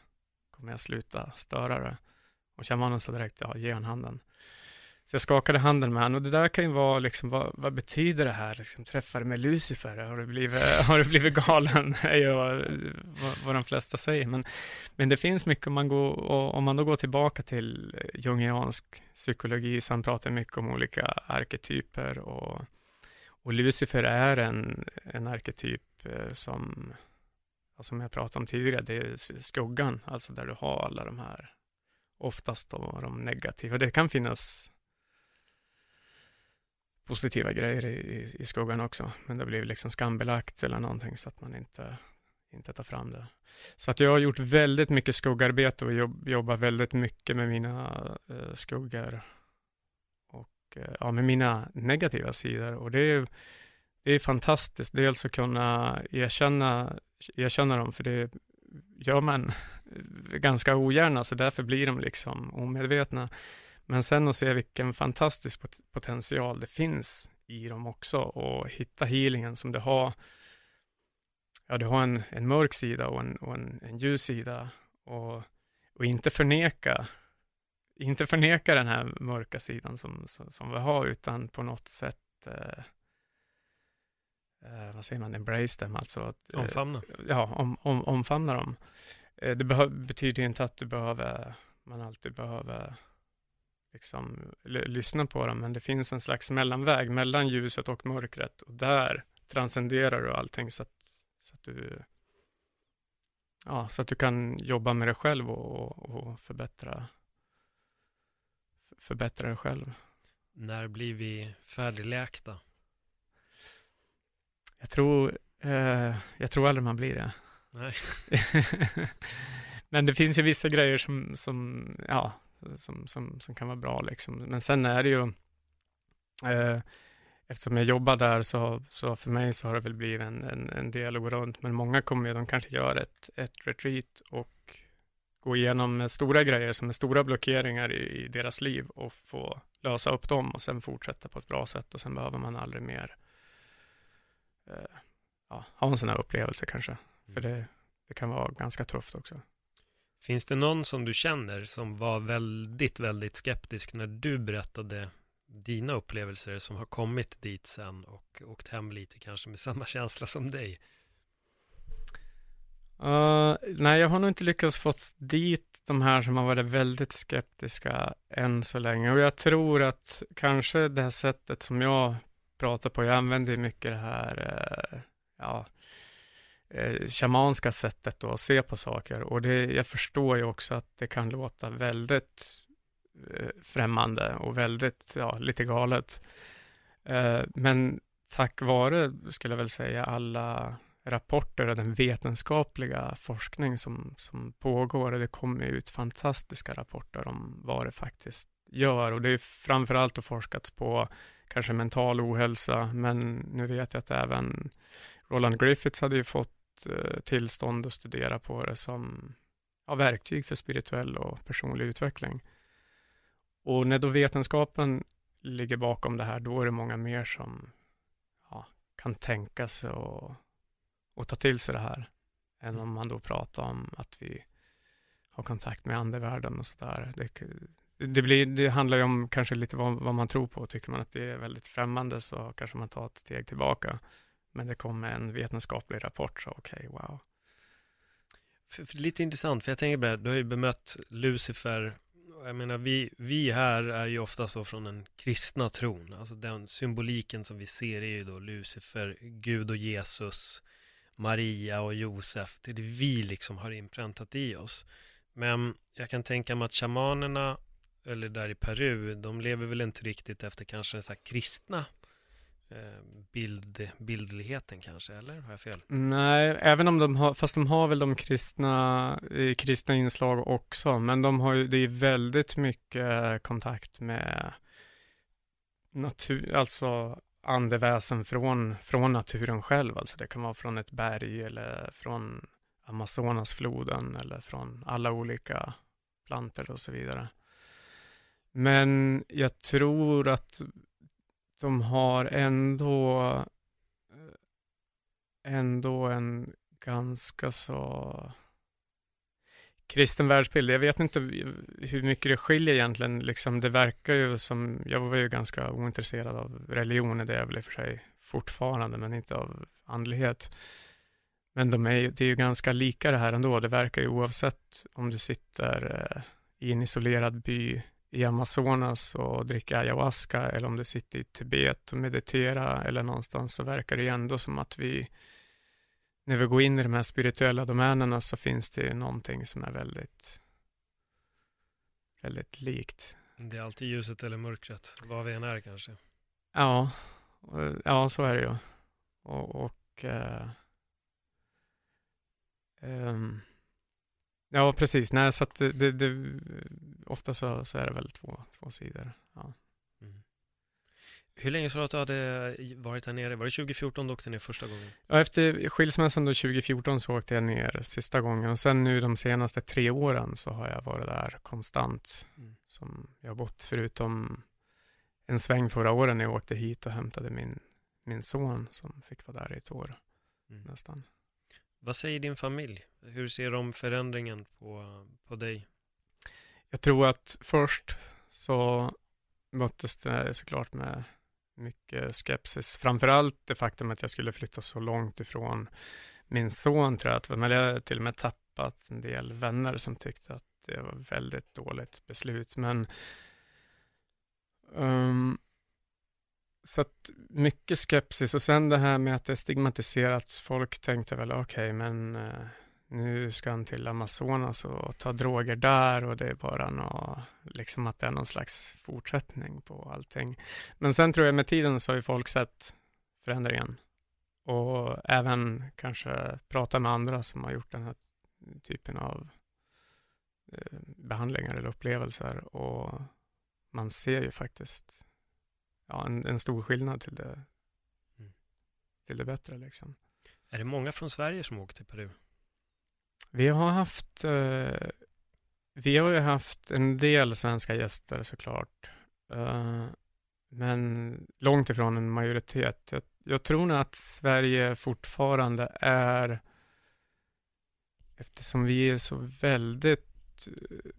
kommer jag sluta störa det. Och shamanen sa direkt, ja, ge honom handen. Så jag skakade handen med honom och det där kan ju vara liksom, vad, vad betyder det här, liksom, träffar med Lucifer, har du blivit, har du blivit galen? är ju vad, vad de flesta säger, men, men det finns mycket om man går, och om man då går tillbaka till jungiansk psykologi, som pratar mycket om olika arketyper och, och Lucifer är en, en arketyp eh, som, som jag pratade om tidigare, det är skuggan, alltså där du har alla de här oftast då de negativa. Det kan finnas positiva grejer i, i skuggan också, men det blev liksom skambelagt eller någonting så att man inte, inte tar fram det. Så att jag har gjort väldigt mycket skuggarbete och jobb, jobbar väldigt mycket med mina eh, skuggor och eh, ja, med mina negativa sidor och det är, det är fantastiskt. Dels att kunna erkänna, erkänna dem, för det gör man ganska ogärna, så därför blir de liksom omedvetna. Men sen att se vilken fantastisk potential det finns i dem också och hitta healingen som du har. Ja, du har en, en mörk sida och en, och en, en ljus sida och, och inte förneka inte förneka den här mörka sidan som, som, som vi har, utan på något sätt eh, eh, vad säger man, embrace dem, alltså att, eh, omfamna. Ja, om, om, omfamna dem. Eh, det betyder inte att du behöver, man alltid behöver liksom lyssna på dem, men det finns en slags mellanväg mellan ljuset och mörkret och där transcenderar du allting så att, så att du ja, så att du kan jobba med dig själv och, och förbättra förbättra dig själv. När blir vi färdigläkta? Jag tror, eh, jag tror aldrig man blir det. Nej. Men det finns ju vissa grejer som, som, ja, som, som, som kan vara bra liksom. Men sen är det ju, eh, eftersom jag jobbar där så, så för mig så har det väl blivit en, en, en del att gå runt. Men många kommer ju, de kanske gör ett, ett retreat och gå igenom stora grejer som är stora blockeringar i, i, deras liv och få lösa upp dem och sen fortsätta på ett bra sätt och sen behöver man aldrig mer eh, ja, ha en sån här upplevelse kanske. Mm. För det, det kan vara ganska tufft också. Finns det någon som du känner som var väldigt, väldigt skeptisk när du berättade dina upplevelser som har kommit dit sen och åkt hem lite kanske med samma känsla som dig? Uh, nej, jag har nog inte lyckats få dit de här som har varit väldigt skeptiska än så länge. Och jag tror att kanske det här sättet som jag pratar på, jag använder mycket det här, uh, ja, Eh, shamanska sättet då, att se på saker. Och det, jag förstår ju också att det kan låta väldigt eh, främmande och väldigt, ja, lite galet. Eh, men tack vare, skulle jag väl säga, alla rapporter och den vetenskapliga forskning som, som pågår. Det kommer ut fantastiska rapporter om vad det faktiskt gör och det är framförallt att forskats på kanske mental ohälsa, men nu vet jag att även Roland Griffiths hade ju fått Eh, tillstånd att studera på det som ja, verktyg för spirituell och personlig utveckling. Och när då vetenskapen ligger bakom det här, då är det många mer som ja, kan tänka sig och och ta till sig det här, än om man då pratar om att vi har kontakt med andevärlden och sådär. Det, det, blir, det handlar ju om kanske lite vad, vad, man tror på. Tycker man att det är väldigt främmande så kanske man tar ett steg tillbaka. Men det kom en vetenskaplig rapport, så okej, okay, wow. För, för lite intressant, för jag tänker på det, du har ju bemött Lucifer jag menar, vi, vi här är ju ofta så från den kristna tron. Alltså den symboliken som vi ser är ju då Lucifer, Gud och Jesus. Maria och Josef, det är det vi liksom har inpräntat i oss. Men jag kan tänka mig att shamanerna, eller där i Peru, de lever väl inte riktigt efter kanske den så kristna Ehm, bild, bildligheten kanske, eller har jag fel? Nej, även om de har, fast de har väl de kristna, eh, kristna inslag också, men de har ju, det är väldigt mycket eh, kontakt med natur, alltså andeväsen från, från naturen själv. Alltså det kan vara från ett berg eller från Amazonasfloden eller från alla olika planter och så vidare. Men jag tror att de har ändå eh, ändå en ganska så kristen världsbild. Jag vet inte hur mycket det skiljer egentligen. Liksom, det verkar ju som, jag var ju ganska ointresserad av religion, det är jag väl i och för sig fortfarande, men inte av andlighet. Men de är, det är ju ganska lika det här ändå. Det verkar ju oavsett om du sitter eh, i en isolerad by i Amazonas och dricker ayahuasca eller om du sitter i Tibet och mediterar eller någonstans så verkar det ju ändå som att vi när vi går in i de här spirituella domänerna så finns det någonting som är väldigt, väldigt likt. Det är alltid ljuset eller mörkret, vad vi än är kanske. Ja, ja så är det ju. Och, och uh, um, ja, precis. Nej, så att det, det, ofta så, så är det väl två, två sidor. Ja. Mm. Hur länge sa du att du hade varit här nere? Var det 2014 du åkte ner första gången? Ja, efter skilsmässan då 2014 så åkte jag ner sista gången och sen nu de senaste tre åren så har jag varit där konstant. Mm. Som jag har bott förutom en sväng förra året när jag åkte hit och hämtade min, min son som fick vara där i ett år Mm. nästan. Vad säger din familj? Hur ser de förändringen på, på dig? Jag tror att först så möttes det såklart med mycket skepsis. Framförallt det faktum att jag skulle flytta så långt ifrån min son tror jag att, men jag har till och med tappat en del vänner som tyckte att det var väldigt dåligt beslut. Men um, så att mycket skepsis och sen det här med att det stigmatiserats. Folk tänkte väl okej, okay, men eh, nu ska han till Amazonas och ta droger där och det är bara något, liksom att det är någon slags fortsättning på allting. Men sen tror jag med tiden så har ju folk sett förändringen och även kanske prata med andra som har gjort den här typen av eh, behandlingar eller upplevelser och man ser ju faktiskt ja, en, en stor skillnad till det, Mm. till det bättre liksom. Är det många från Sverige som åker till Peru? Vi har haft eh, vi har ju haft en del svenska gäster såklart. Eh, men långt ifrån en majoritet. Jag, jag tror nog att Sverige fortfarande är eftersom vi är så väldigt eh,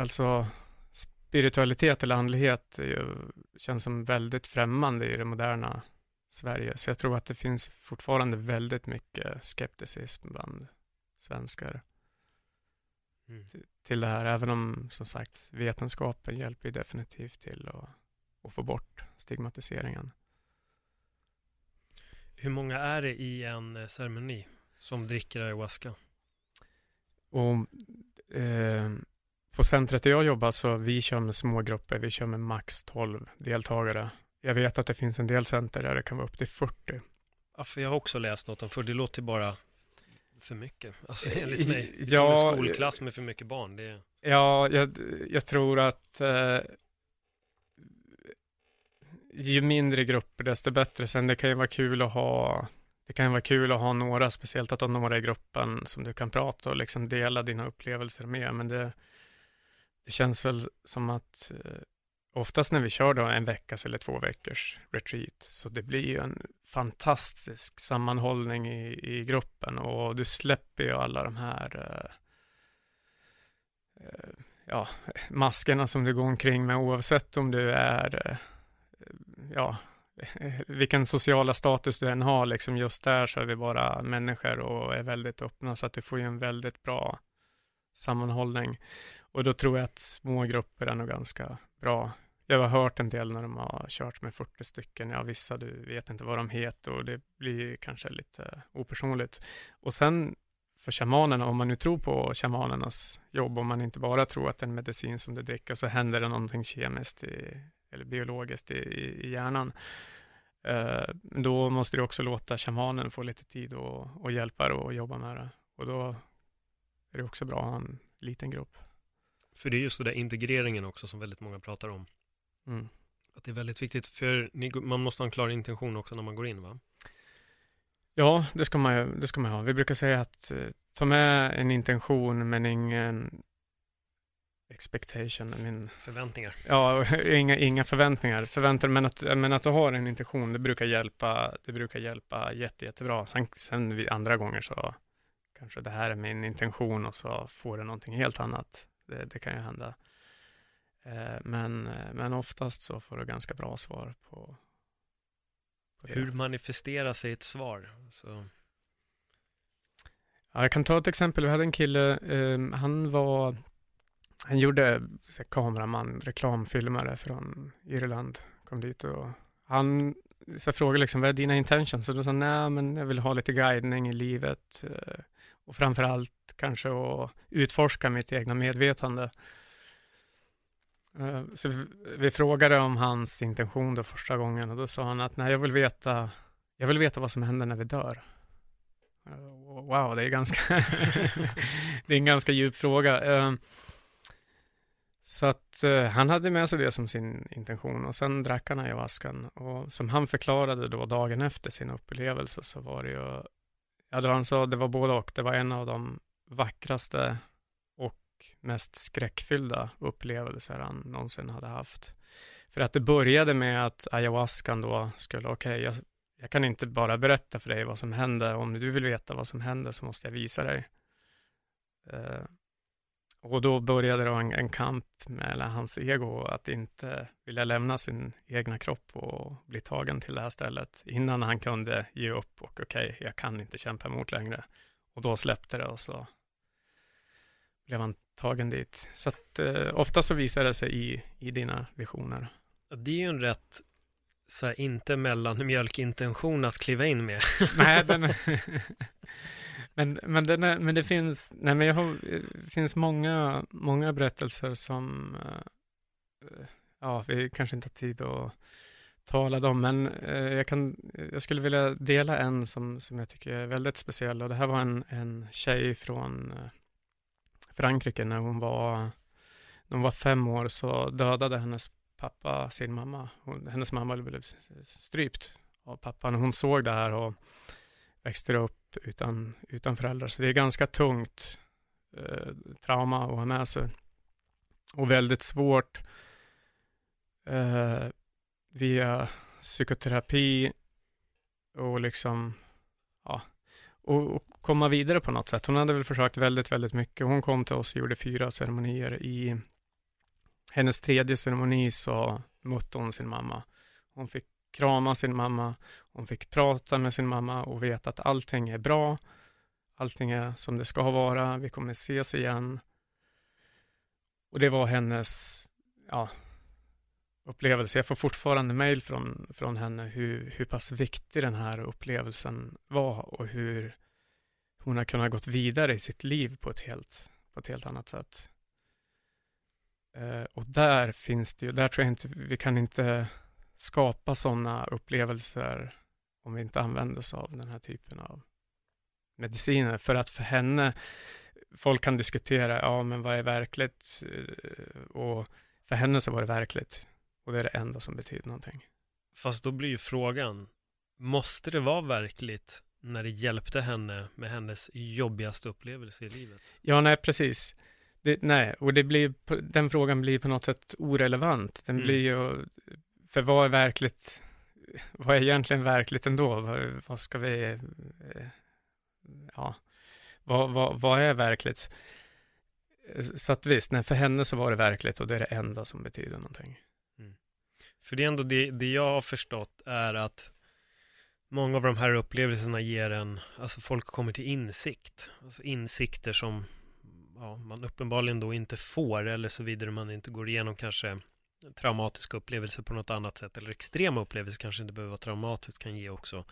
alltså spiritualitet eller andlighet ju, känns som väldigt främmande i det moderna Sverige. Så jag tror att det finns fortfarande väldigt mycket skepticism bland svenskar Mm. till det här. Även om, som sagt, vetenskapen hjälper definitivt till att, att få bort stigmatiseringen. Hur många är det i en eh, ceremoni som dricker ayahuasca? Och eh, på centret där jag jobbar så vi kör med små grupper. Vi kör med max 12 deltagare. Jag vet att det finns en del center där det kan vara upp till 40. Ja, för jag har också läst något om, för det låter bara för mycket. Alltså Eh, enligt mig. Det är ja, som en skolklass med för mycket barn. Det. Ja, jag, jag tror att eh, ju mindre grupper desto bättre. Sen det kan ju vara kul att ha det kan vara kul att ha några, speciellt att ha några i gruppen som du kan prata och liksom dela dina upplevelser med. Men det, det känns väl som att eh, oftast när vi kör då en veckas eller två veckors retreat, så det blir ju en fantastisk sammanhållning i, i gruppen och du släpper ju alla de här eh, eh, ja, maskerna som du går omkring med oavsett om du är eh, ja, eh, vilken sociala status du än har, liksom just där så är vi bara människor och är väldigt öppna, så att du får ju en väldigt bra sammanhållning. Och då tror jag att små grupper är nog ganska bra. Jag har hört en del när de har kört med 40 stycken, ja vissa du vet inte vad de heter och det blir kanske lite opersonligt. Och sen för shamanerna, om man nu tror på shamanernas jobb, om man inte bara tror att det är en medicin som du dricker, så händer det någonting kemiskt i, eller biologiskt i, i hjärnan. Eh, då måste du också låta shamanen få lite tid och, och hjälpa dig att jobba med det. Och då är det också bra att ha en liten grupp. För det är just det där integreringen också som väldigt många pratar om. Mm. Att det är väldigt viktigt, för ni, man måste ha en klar intention också när man går in va? Ja, det ska, man, det ska man ha. Vi brukar säga att eh, ta med en intention men ingen expectation. Min, Förväntningar. ja, inga, inga förväntningar. Förväntar, men, att, men att du har en intention, det brukar hjälpa, det brukar hjälpa jätte, jättebra. Sen, sen vid andra gånger så kanske det här är min intention och så får det någonting helt annat. Det, det kan ju hända. Eh, men, eh, men oftast så får du ganska bra svar på, på. Hur manifesterar sig ett svar? Så, Ja, jag kan ta ett exempel. Vi hade en kille, eh, han var, han gjorde här, kameraman, reklamfilmare från Irland, kom dit och han så jag frågade liksom, vad är dina intentions? Och då sa han, nej men jag vill ha lite guidning i livet eh, och framförallt kanske att utforska mitt egna medvetande. Eh, så vi, frågade om hans intention då första gången och då sa han att nej, jag vill veta, jag vill veta vad som händer när vi dör. Eh, wow, det är ganska, det är en ganska djup fråga. Eh, så att han hade med sig det som sin intention och sen drack han ayahuascan och som han förklarade då dagen efter sin upplevelse så var det ju, ja det var han sa, det var både och, det var en av de vackraste och mest skräckfyllda upplevelser han någonsin hade haft. För att det började med att ayahuascan då skulle, okej, okay, jag, jag kan inte bara berätta för dig vad som hände, om du vill veta vad som hände så måste jag visa dig. Eh, och då började då en, en kamp mellan hans ego att inte vilja lämna sin egna kropp och bli tagen till det här stället innan han kunde ge upp och okej, okay, jag kan inte kämpa emot längre. Och då släppte det och så blev han tagen dit. Så att eh, ofta så visar det sig i, i dina visioner. Det är ju en rätt så här, inte mellanmjölkintention att kliva in med. Nej, den, men, men, den är, men det finns, nej, men jag har, finns många, många berättelser som, uh, ja, vi kanske inte har tid att tala dem, men uh, jag, kan, jag skulle vilja dela en som, som jag tycker är väldigt speciell och det här var en, en tjej från uh, Frankrike när hon var, när hon var fem år så dödade hennes pappa sin mamma. Hon, hennes mamma blev strypt av pappan. Hon såg det här och växte upp utan, utan föräldrar. Så det är ganska tungt eh, trauma att ha med sig. Och väldigt svårt eh, via psykoterapi och liksom, ja, och, och, komma vidare på något sätt. Hon hade väl försökt väldigt, väldigt mycket. Hon kom till oss och gjorde fyra ceremonier i hennes tredje ceremoni så mötte hon sin mamma. Hon fick krama sin mamma, hon fick prata med sin mamma och veta att allting är bra, allting är som det ska vara, vi kommer ses igen. Och det var hennes ja, upplevelse. Jag får fortfarande mejl från, från henne hur, hur pass viktig den här upplevelsen var och hur hon har kunnat gått vidare i sitt liv på ett helt, på ett helt annat sätt. Uh, och där finns det ju, där tror jag inte, vi kan inte skapa sådana upplevelser om vi inte använder oss av den här typen av mediciner. För att för henne, folk kan diskutera, ja men vad är verkligt? Uh, och för henne så var det verkligt. Och det är det enda som betyder någonting. Fast då blir ju frågan, måste det vara verkligt när det hjälpte henne med hennes jobbigaste upplevelse i livet? Ja, nej, precis. Det, nej, och det blir, den frågan blir på något sätt orelevant. Den mm. blir ju, för vad är verkligt, vad är egentligen verkligt ändå? Vad, vad ska vi, eh, ja, vad, vad, vad är verkligt? Så att visst, nej, för henne så var det verkligt och det är det enda som betyder någonting. Mm. För det är ändå det, det jag har förstått är att många av de här upplevelserna ger en, alltså folk kommer till insikt, alltså insikter som ja, man uppenbarligen då inte får eller så vidare man inte går igenom kanske traumatiska upplevelser på något annat sätt eller extrema upplevelser kanske inte behöver vara traumatiskt kan ge också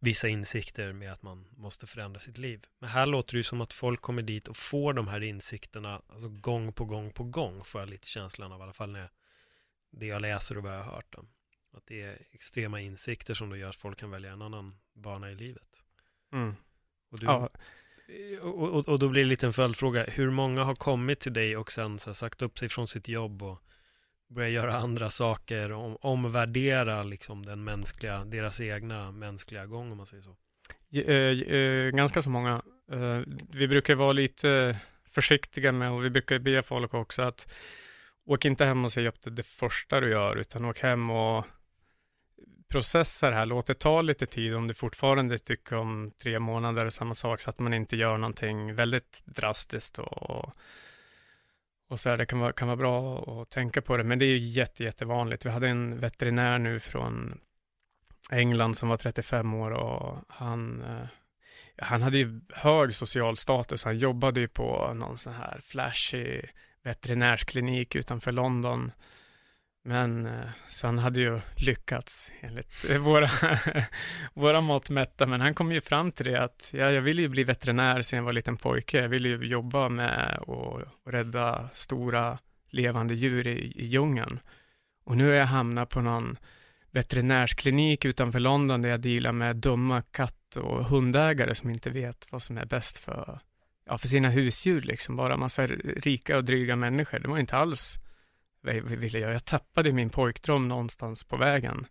vissa insikter med att man måste förändra sitt liv. Men här låter det ju som att folk kommer dit och får de här insikterna alltså gång på gång på gång får jag lite känslan av i alla fall när jag, det jag läser och vad jag har hört. Då. Att det är extrema insikter som då gör att folk kan välja en annan bana i livet. Mm. Och du, ja och, och, och, då blir det en liten följdfråga. Hur många har kommit till dig och sen så här, sagt upp sig från sitt jobb och börjat göra andra saker, om, omvärdera liksom den mänskliga, deras egna mänskliga gång om man säger så? Eh, eh, ganska så många. Eh, vi brukar vara lite försiktiga med och vi brukar be folk också att åk inte hem och säg upp det, det första du gör, utan åk hem och processar här, låt det ta lite tid om du fortfarande tycker om tre månader samma sak så att man inte gör någonting väldigt drastiskt och, och så här, det kan vara, kan vara bra att tänka på det, men det är ju jätte, jättevanligt. Vi hade en veterinär nu från England som var 35 år och han, eh, han hade ju hög social status. Han jobbade ju på någon sån här flashig veterinärsklinik utanför London men eh, så han hade ju lyckats enligt eh, våra, våra mått mätta. Men han kom ju fram till det att ja, jag ville ju bli veterinär sedan jag var liten pojke. Jag ville ju jobba med och, och rädda stora levande djur i, i djungeln. Och nu har jag hamnat på någon veterinärsklinik utanför London där jag dealar med dumma katt och hundägare som inte vet vad som är bäst för, ja, för sina husdjur liksom. Bara massa rika och dryga människor. Det var inte alls vad ville jag? Jag tappade min pojkdröm någonstans på vägen.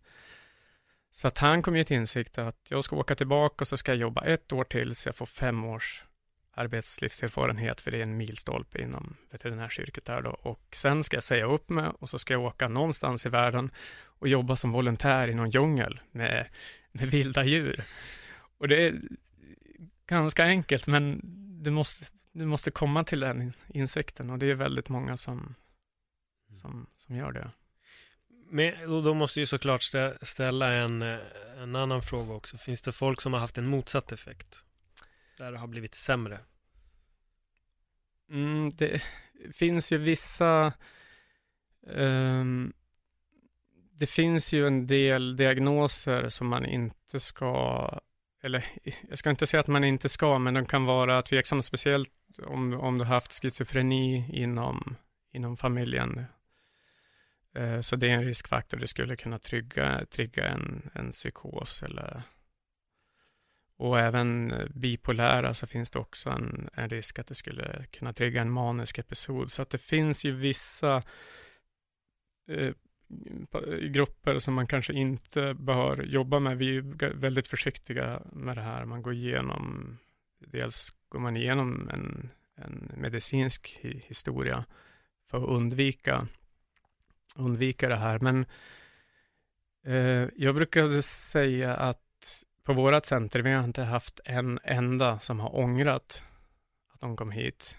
Så att han kom ju till insikt att jag ska åka tillbaka och så ska jag jobba ett år till så jag får fem års arbetslivserfarenhet, för det är en milstolpe inom veterinärsyrket. där då. Och sen ska jag säga upp mig och så ska jag åka någonstans i världen och jobba som volontär i någon djungel med, med vilda djur. Och det är ganska enkelt, men du måste, du måste komma till den insikten och det är väldigt många som, som, som gör det. Men då måste ju såklart ställa en, en annan fråga också. Finns det folk som har haft en motsatt effekt? Där det har blivit sämre? Mm, det finns ju vissa um, Det finns ju en del diagnoser som man inte ska eller jag ska inte säga att man inte ska, men de kan vara tveksamma, speciellt om, om du har haft schizofreni inom, inom familjen. Eh, så det är en riskfaktor, det skulle kunna trygga, trigga en, en psykos eller och även bipolära så finns det också en, en risk att det skulle kunna trigga en manisk episod. Så att det finns ju vissa eh, grupper som man kanske inte bör jobba med. Vi är väldigt försiktiga med det här. Man går igenom, dels går man igenom en, en medicinsk historia för att undvika, undvika det här. Men eh, jag brukade säga att på vårat center, vi har inte haft en enda som har ångrat att de kom hit.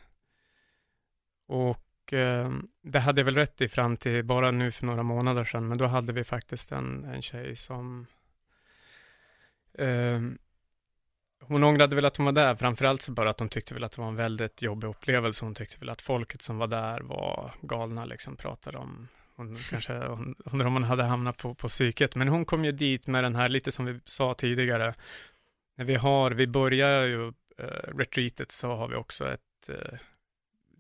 Och eh, det hade jag väl rätt i fram till bara nu för några månader sedan, men då hade vi faktiskt en, en tjej som eh, hon ångrade väl att hon var där, framförallt så bara att hon tyckte väl att det var en väldigt jobbig upplevelse. Hon tyckte väl att folket som var där var galna, liksom pratade om hon kanske undrar om hon hade hamnat på, på psyket. Men hon kom ju dit med den här, lite som vi sa tidigare. När vi har, vi börjar ju uh, retreatet så har vi också ett, uh,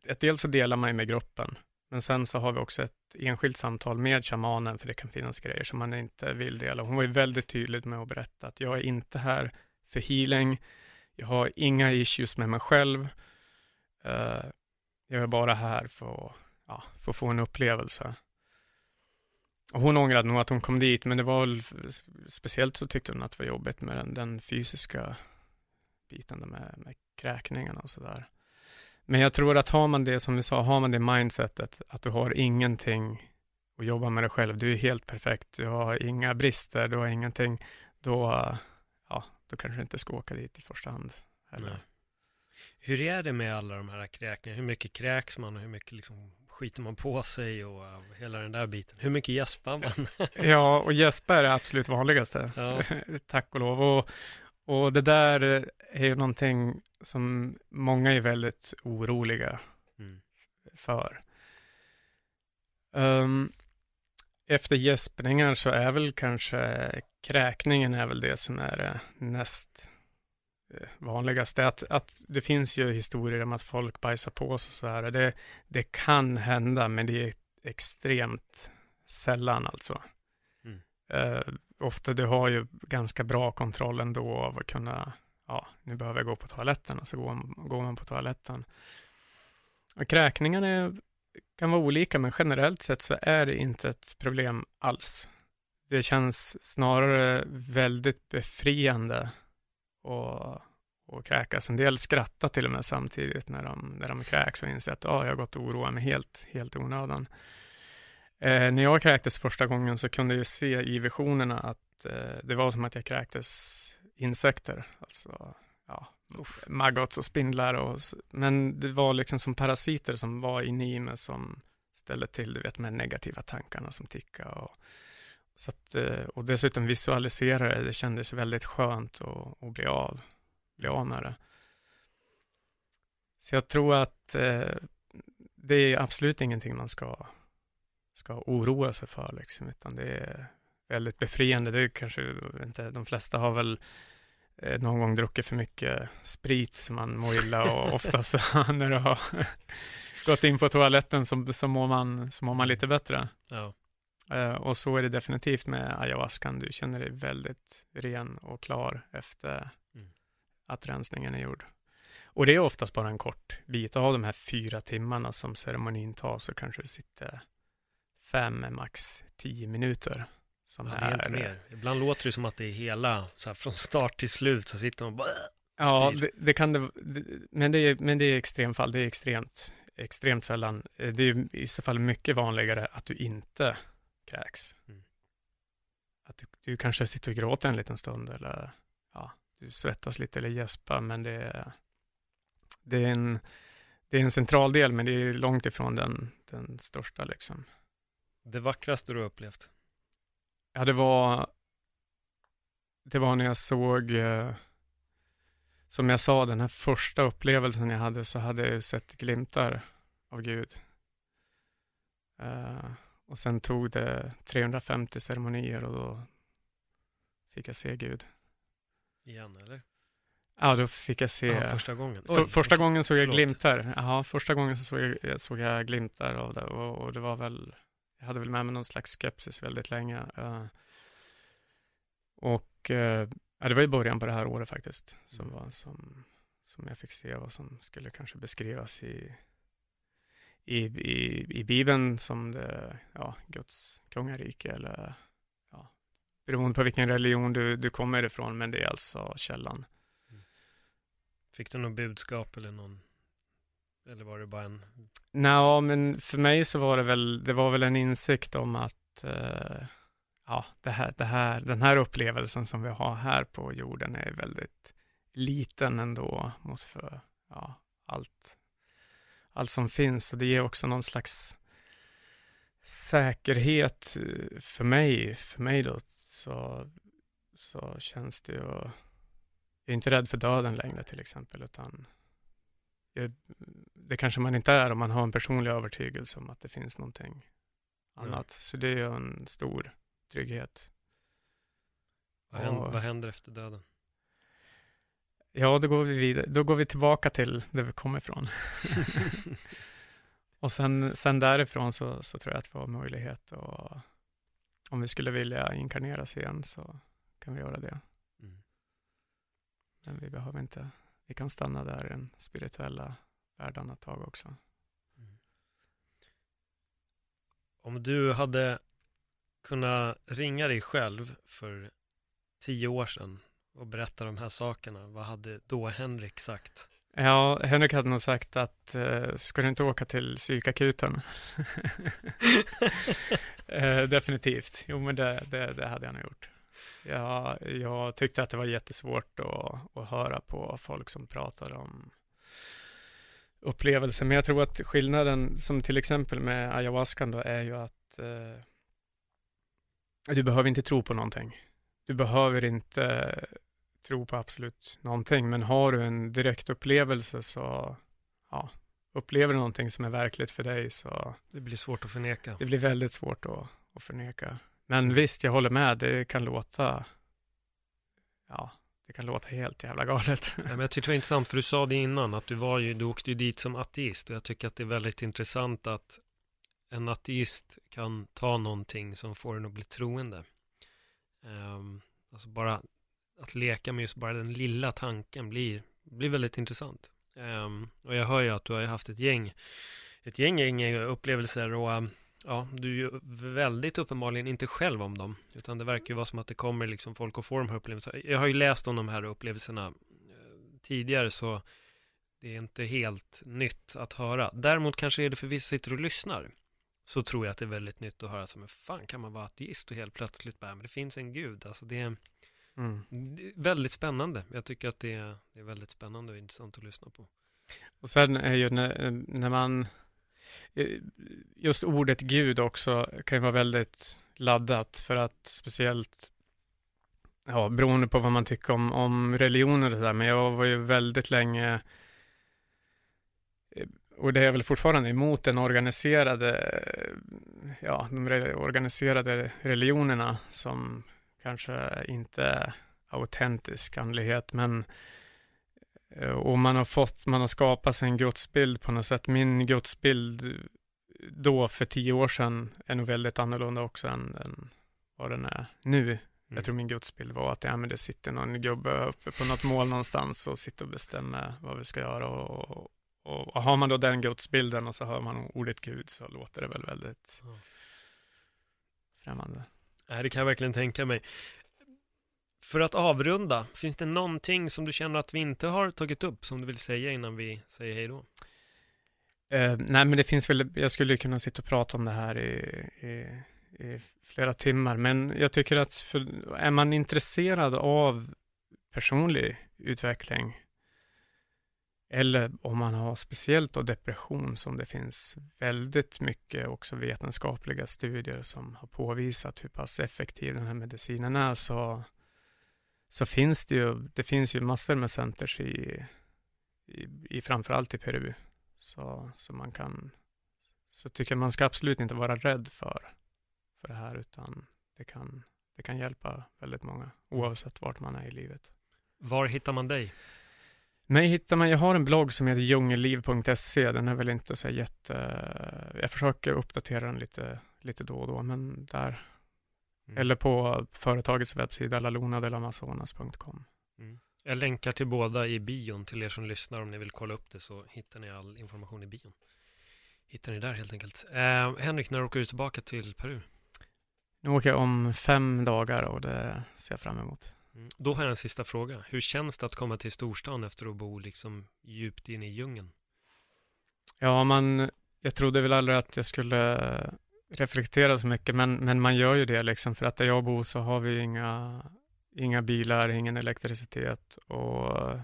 ett dels så delar man ju med gruppen. Men sen så har vi också ett enskilt samtal med shamanen, för det kan finnas grejer som man inte vill dela. Hon var ju väldigt tydlig med att berätta att jag är inte här för healing. Jag har inga issues med mig själv. Uh, jag är bara här för, ja, för att få en upplevelse. Hon ångrade nog att hon kom dit, men det var väl speciellt så tyckte hon att det var jobbigt med den, den fysiska biten med, med kräkningarna och sådär. Men jag tror att har man det, som vi sa, har man det mindsetet, att du har ingenting att jobba med dig själv, du är helt perfekt, du har inga brister, du har ingenting, då, ja, då kanske du inte ska åka dit i första hand. Heller. Hur är det med alla de här kräkningarna? Hur mycket kräks man och hur mycket liksom skiter man på sig och uh, hela den där biten. Hur mycket gäspar man? ja, och gäspa är det absolut vanligaste, ja. tack och lov. Och, och det där är ju någonting som många är väldigt oroliga mm. för. Um, efter gäspningar så är väl kanske kräkningen är väl det som är det näst Eh, vanligaste. Att, att det finns ju historier om att folk bajsar på sig så här. Det, det kan hända, men det är extremt sällan alltså. Mm. Uh, ofta du har ju ganska bra kontroll ändå av att kunna, ja, nu behöver jag gå på toaletten och så går går man på toaletten. Och kräkningarna kan vara olika, men generellt sett så är det inte ett problem alls. Det känns snarare väldigt befriande och, och kräkas. En del skrattar till och med samtidigt när de, när de kräks och inser att oh, jag har gått och oroat mig helt, helt onödan. Eh, när jag kräktes första gången så kunde jag se i visionerna att eh, det var som att jag kräktes insekter, alltså ja, maggots och spindlar. Och, men det var liksom som parasiter som var inne i mig som ställde till, du vet, de negativa tankarna som tickade. Och, så att, eh, och dessutom visualisera det, det kändes väldigt skönt att, att bli av, bli av med det. Så jag tror att eh, det är absolut ingenting man ska, ska oroa sig för, liksom, utan det är väldigt befriande. Det är kanske inte, de flesta har väl eh, någon gång druckit för mycket sprit så man mår illa och ofta så när du har gått in på toaletten så, så, mår, man, så mår man lite bättre. Ja. Uh, och så är det definitivt med ayahuascan. Du känner dig väldigt ren och klar efter mm. att rensningen är gjord. Och det är oftast bara en kort bit. Av de här fyra timmarna som ceremonin tar så kanske du sitter fem, max tio minuter. Som ja, det är, är inte mer. Ibland låter det som att det är hela, så här, från start till slut så sitter man bara Ja, det, det, kan det, men det, är, men det är extremfall, det är extremt, extremt sällan. Eh, det är i så fall mycket vanligare att du inte kräks. Mm. Att du, du, kanske sitter och gråter en liten stund eller ja, du svettas lite eller gäspar, men det är, det är en det är en central del, men det är långt ifrån den, den största liksom. Det vackraste du har upplevt? Ja, det var, det var när jag såg, eh, som jag sa, den här första upplevelsen jag hade, så hade jag sett glimtar av Gud. Uh, och sen tog det 350 ceremonier och då fick jag se Gud. Igen, eller? Ja, då fick jag se... Ja, första gången? Oj, för, första gången såg jag förlåt. glimtar. Ja, första gången så såg jag, såg jag glimtar av det och, och, det var väl... Jag hade väl med mig någon slags skepsis väldigt länge. Uh, och uh, ja, det var i början på det här året faktiskt som, mm. var, som, som jag fick se vad som skulle kanske beskrivas i, i, i, i Bibeln som det, ja, Guds kungarike eller ja, beroende på vilken religion du, du kommer ifrån, men det är alltså källan. Fick du något budskap eller någon eller var det bara en? Nej, men för mig så var det väl, det var väl en insikt om att uh, ja, det här, det här, den här upplevelsen som vi har här på jorden är väldigt liten ändå mot för ja, allt, allt som finns. Och det ger också någon slags säkerhet eh, för mig, för mig då, så, så känns det ju jag är inte rädd för döden längre till exempel, utan jag, det kanske man inte är om man har en personlig övertygelse om att det finns någonting annat. Mm. Så det är ju en stor trygghet. Vad händer, Och, vad händer efter döden? Ja, då går vi vidare. Då går vi tillbaka till där vi kommer ifrån. och sen, sen därifrån så, så tror jag att vi har möjlighet och om vi skulle vilja inkarneras igen så kan vi göra det. Men vi behöver inte, vi kan stanna där i den spirituella världen ett tag också. Mm. Om du hade kunnat ringa dig själv för tio år sedan och berätta de här sakerna, vad hade då Henrik sagt? Ja, Henrik hade nog sagt att eh, ska du inte åka till psykakuten? eh, definitivt, jo men det, det, det hade jag nog gjort. Jag, jag tyckte att det var jättesvårt att, att höra på folk som pratade om upplevelser. Men jag tror att skillnaden, som till exempel med ayahuascan då, är ju att eh, du behöver inte tro på någonting. Du behöver inte tro på absolut någonting, men har du en direkt upplevelse så, ja, upplever du någonting som är verkligt för dig så... Det blir svårt att förneka. Det blir väldigt svårt att, att förneka. Men visst, jag håller med. Det kan låta, ja, det kan låta helt jävla galet. Ja, men jag tyckte det var intressant, för du sa det innan, att du var ju, du åkte ju dit som ateist. Och jag tycker att det är väldigt intressant att en ateist kan ta någonting som får en att bli troende. Um, alltså bara att leka med just bara den lilla tanken blir, blir väldigt intressant. Um, och jag hör ju att du har haft ett gäng, ett gäng, gäng upplevelser och um, Ja, du är ju väldigt uppenbarligen inte själv om dem. Utan det verkar ju vara som att det kommer liksom folk och får de här upplevelserna. Jag har ju läst om de här upplevelserna eh, tidigare så det är inte helt nytt att höra. Däremot kanske är det för vissa sitter och lyssnar. Så tror jag att det är väldigt nytt att höra. Som men fan kan man vara ateist och helt plötsligt bara, men det finns en gud. Alltså det är, mm. det väldigt spännande. Jag tycker att det är, det är väldigt spännande och intressant att lyssna på. Och sen är ju när, när man Eh, just ordet Gud också kan ju vara väldigt laddat för att speciellt ja, beroende på vad man tycker om, om religioner och sådär, men jag var ju väldigt länge eh, och det är väl fortfarande emot den organiserade, ja, de organiserade religionerna som kanske inte autentisk andlighet, men Eh, och man har fått, man har skapat sig en gudsbild på något sätt. Min gudsbild då för tio år sedan är nog väldigt annorlunda också än, än vad den är nu. Mm. Jag tror min gudsbild var att ja, men det sitter någon gubbe uppe på något mål någonstans och sitter och bestämmer vad vi ska göra. Och, och, och har man då den gudsbilden och så hör man ordet Gud så låter det väl väldigt, mm. främmande. Nej, det kan jag verkligen tänka mig. För att avrunda, finns det någonting som du känner att vi inte har tagit upp som du vill säga innan vi säger hej då? Uh, nej, men det finns väl, jag skulle kunna sitta och prata om det här i, i, i flera timmar, men jag tycker att för, är man intresserad av personlig utveckling eller om man har speciellt då depression som det finns väldigt mycket också vetenskapliga studier som har påvisat hur pass effektiv den här medicinen är så, så finns det ju, det finns ju massor med centers i, i, i framförallt i Peru. Så, så man kan, så tycker jag man ska absolut inte vara rädd för, för det här utan det kan, det kan hjälpa väldigt många oavsett vart man är i livet. Var hittar man dig? Mig hittar man, jag har en blogg som heter djungelliv.se, den är väl inte så jätte, jag försöker uppdatera den lite, lite då och då, men där, Mm. eller på företagets webbsida lalunadellamazonas.com. Mm. Jag länkar till båda i bion till er som lyssnar om ni vill kolla upp det så hittar ni all information i bion. Hittar ni där helt enkelt. Eh, Henrik, när åker du tillbaka till Peru? Nu åker jag om fem dagar och det ser jag fram emot. Mm. Då har jag en sista fråga. Hur känns det att komma till storstan efter att bo liksom djupt inne i djungeln? Ja, man, jag trodde väl aldrig att jag skulle reflektera så mycket, men, men man gör ju det liksom, för att där jag bor så har vi inga, inga bilar, ingen elektricitet och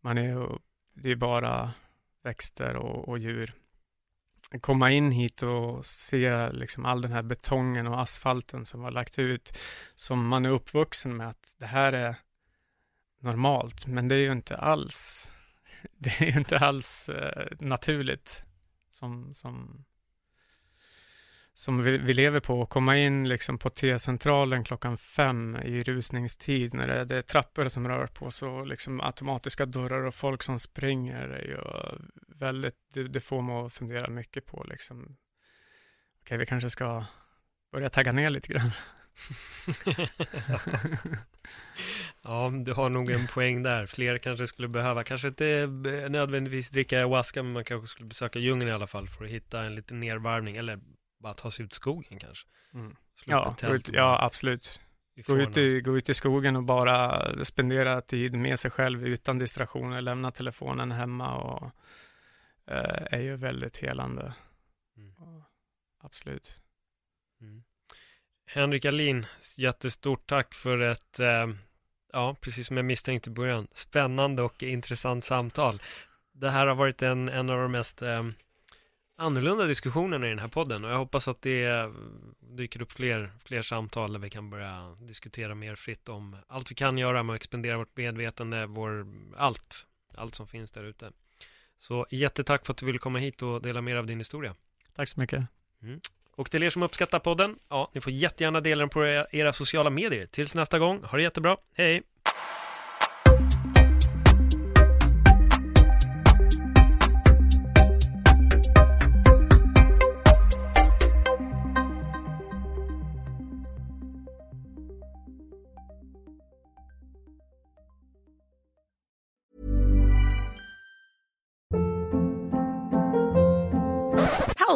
man är, det är bara växter och, och djur. Komma in hit och se liksom all den här betongen och asfalten som var lagt ut, som man är uppvuxen med att det här är normalt, men det är ju inte alls det är ju inte alls eh, naturligt som, som, som vi, vi lever på. Att komma in liksom på T-centralen klockan fem i rusningstid när det, det är trappor som rör på så liksom automatiska dörrar och folk som springer är ju väldigt, det, det får man att fundera mycket på liksom. Okej, vi kanske ska börja tagga ner lite grann. ja, du har nog en poäng där. Fler kanske skulle behöva, kanske inte nödvändigtvis dricka ayahuasca, men man kanske skulle besöka djungeln i alla fall för att hitta en liten nervarvning, eller bara ta sig ut i skogen kanske. Mm. Ja, ut, ja, absolut. Gå ut, i, gå ut i skogen och bara spendera tid med sig själv utan distraktioner, lämna telefonen hemma och eh, är ju väldigt helande. Mm. Absolut. Mm. Henrik Alin, jättestort tack för ett, eh, ja, precis som jag misstänkte i början, spännande och intressant samtal. Det här har varit en, en av de mest eh, annorlunda diskussionerna i den här podden och jag hoppas att det eh, dyker upp fler, fler samtal där vi kan börja diskutera mer fritt om allt vi kan göra med att expandera vårt medvetande, vår, allt, allt som finns där ute. Så jättetack för att du ville komma hit och dela mer av din historia. Tack så mycket. Och till er som uppskattar podden, ja, ni får jättegärna dela den på era, era sociala medier. Tills nästa gång, ha det jättebra, hej!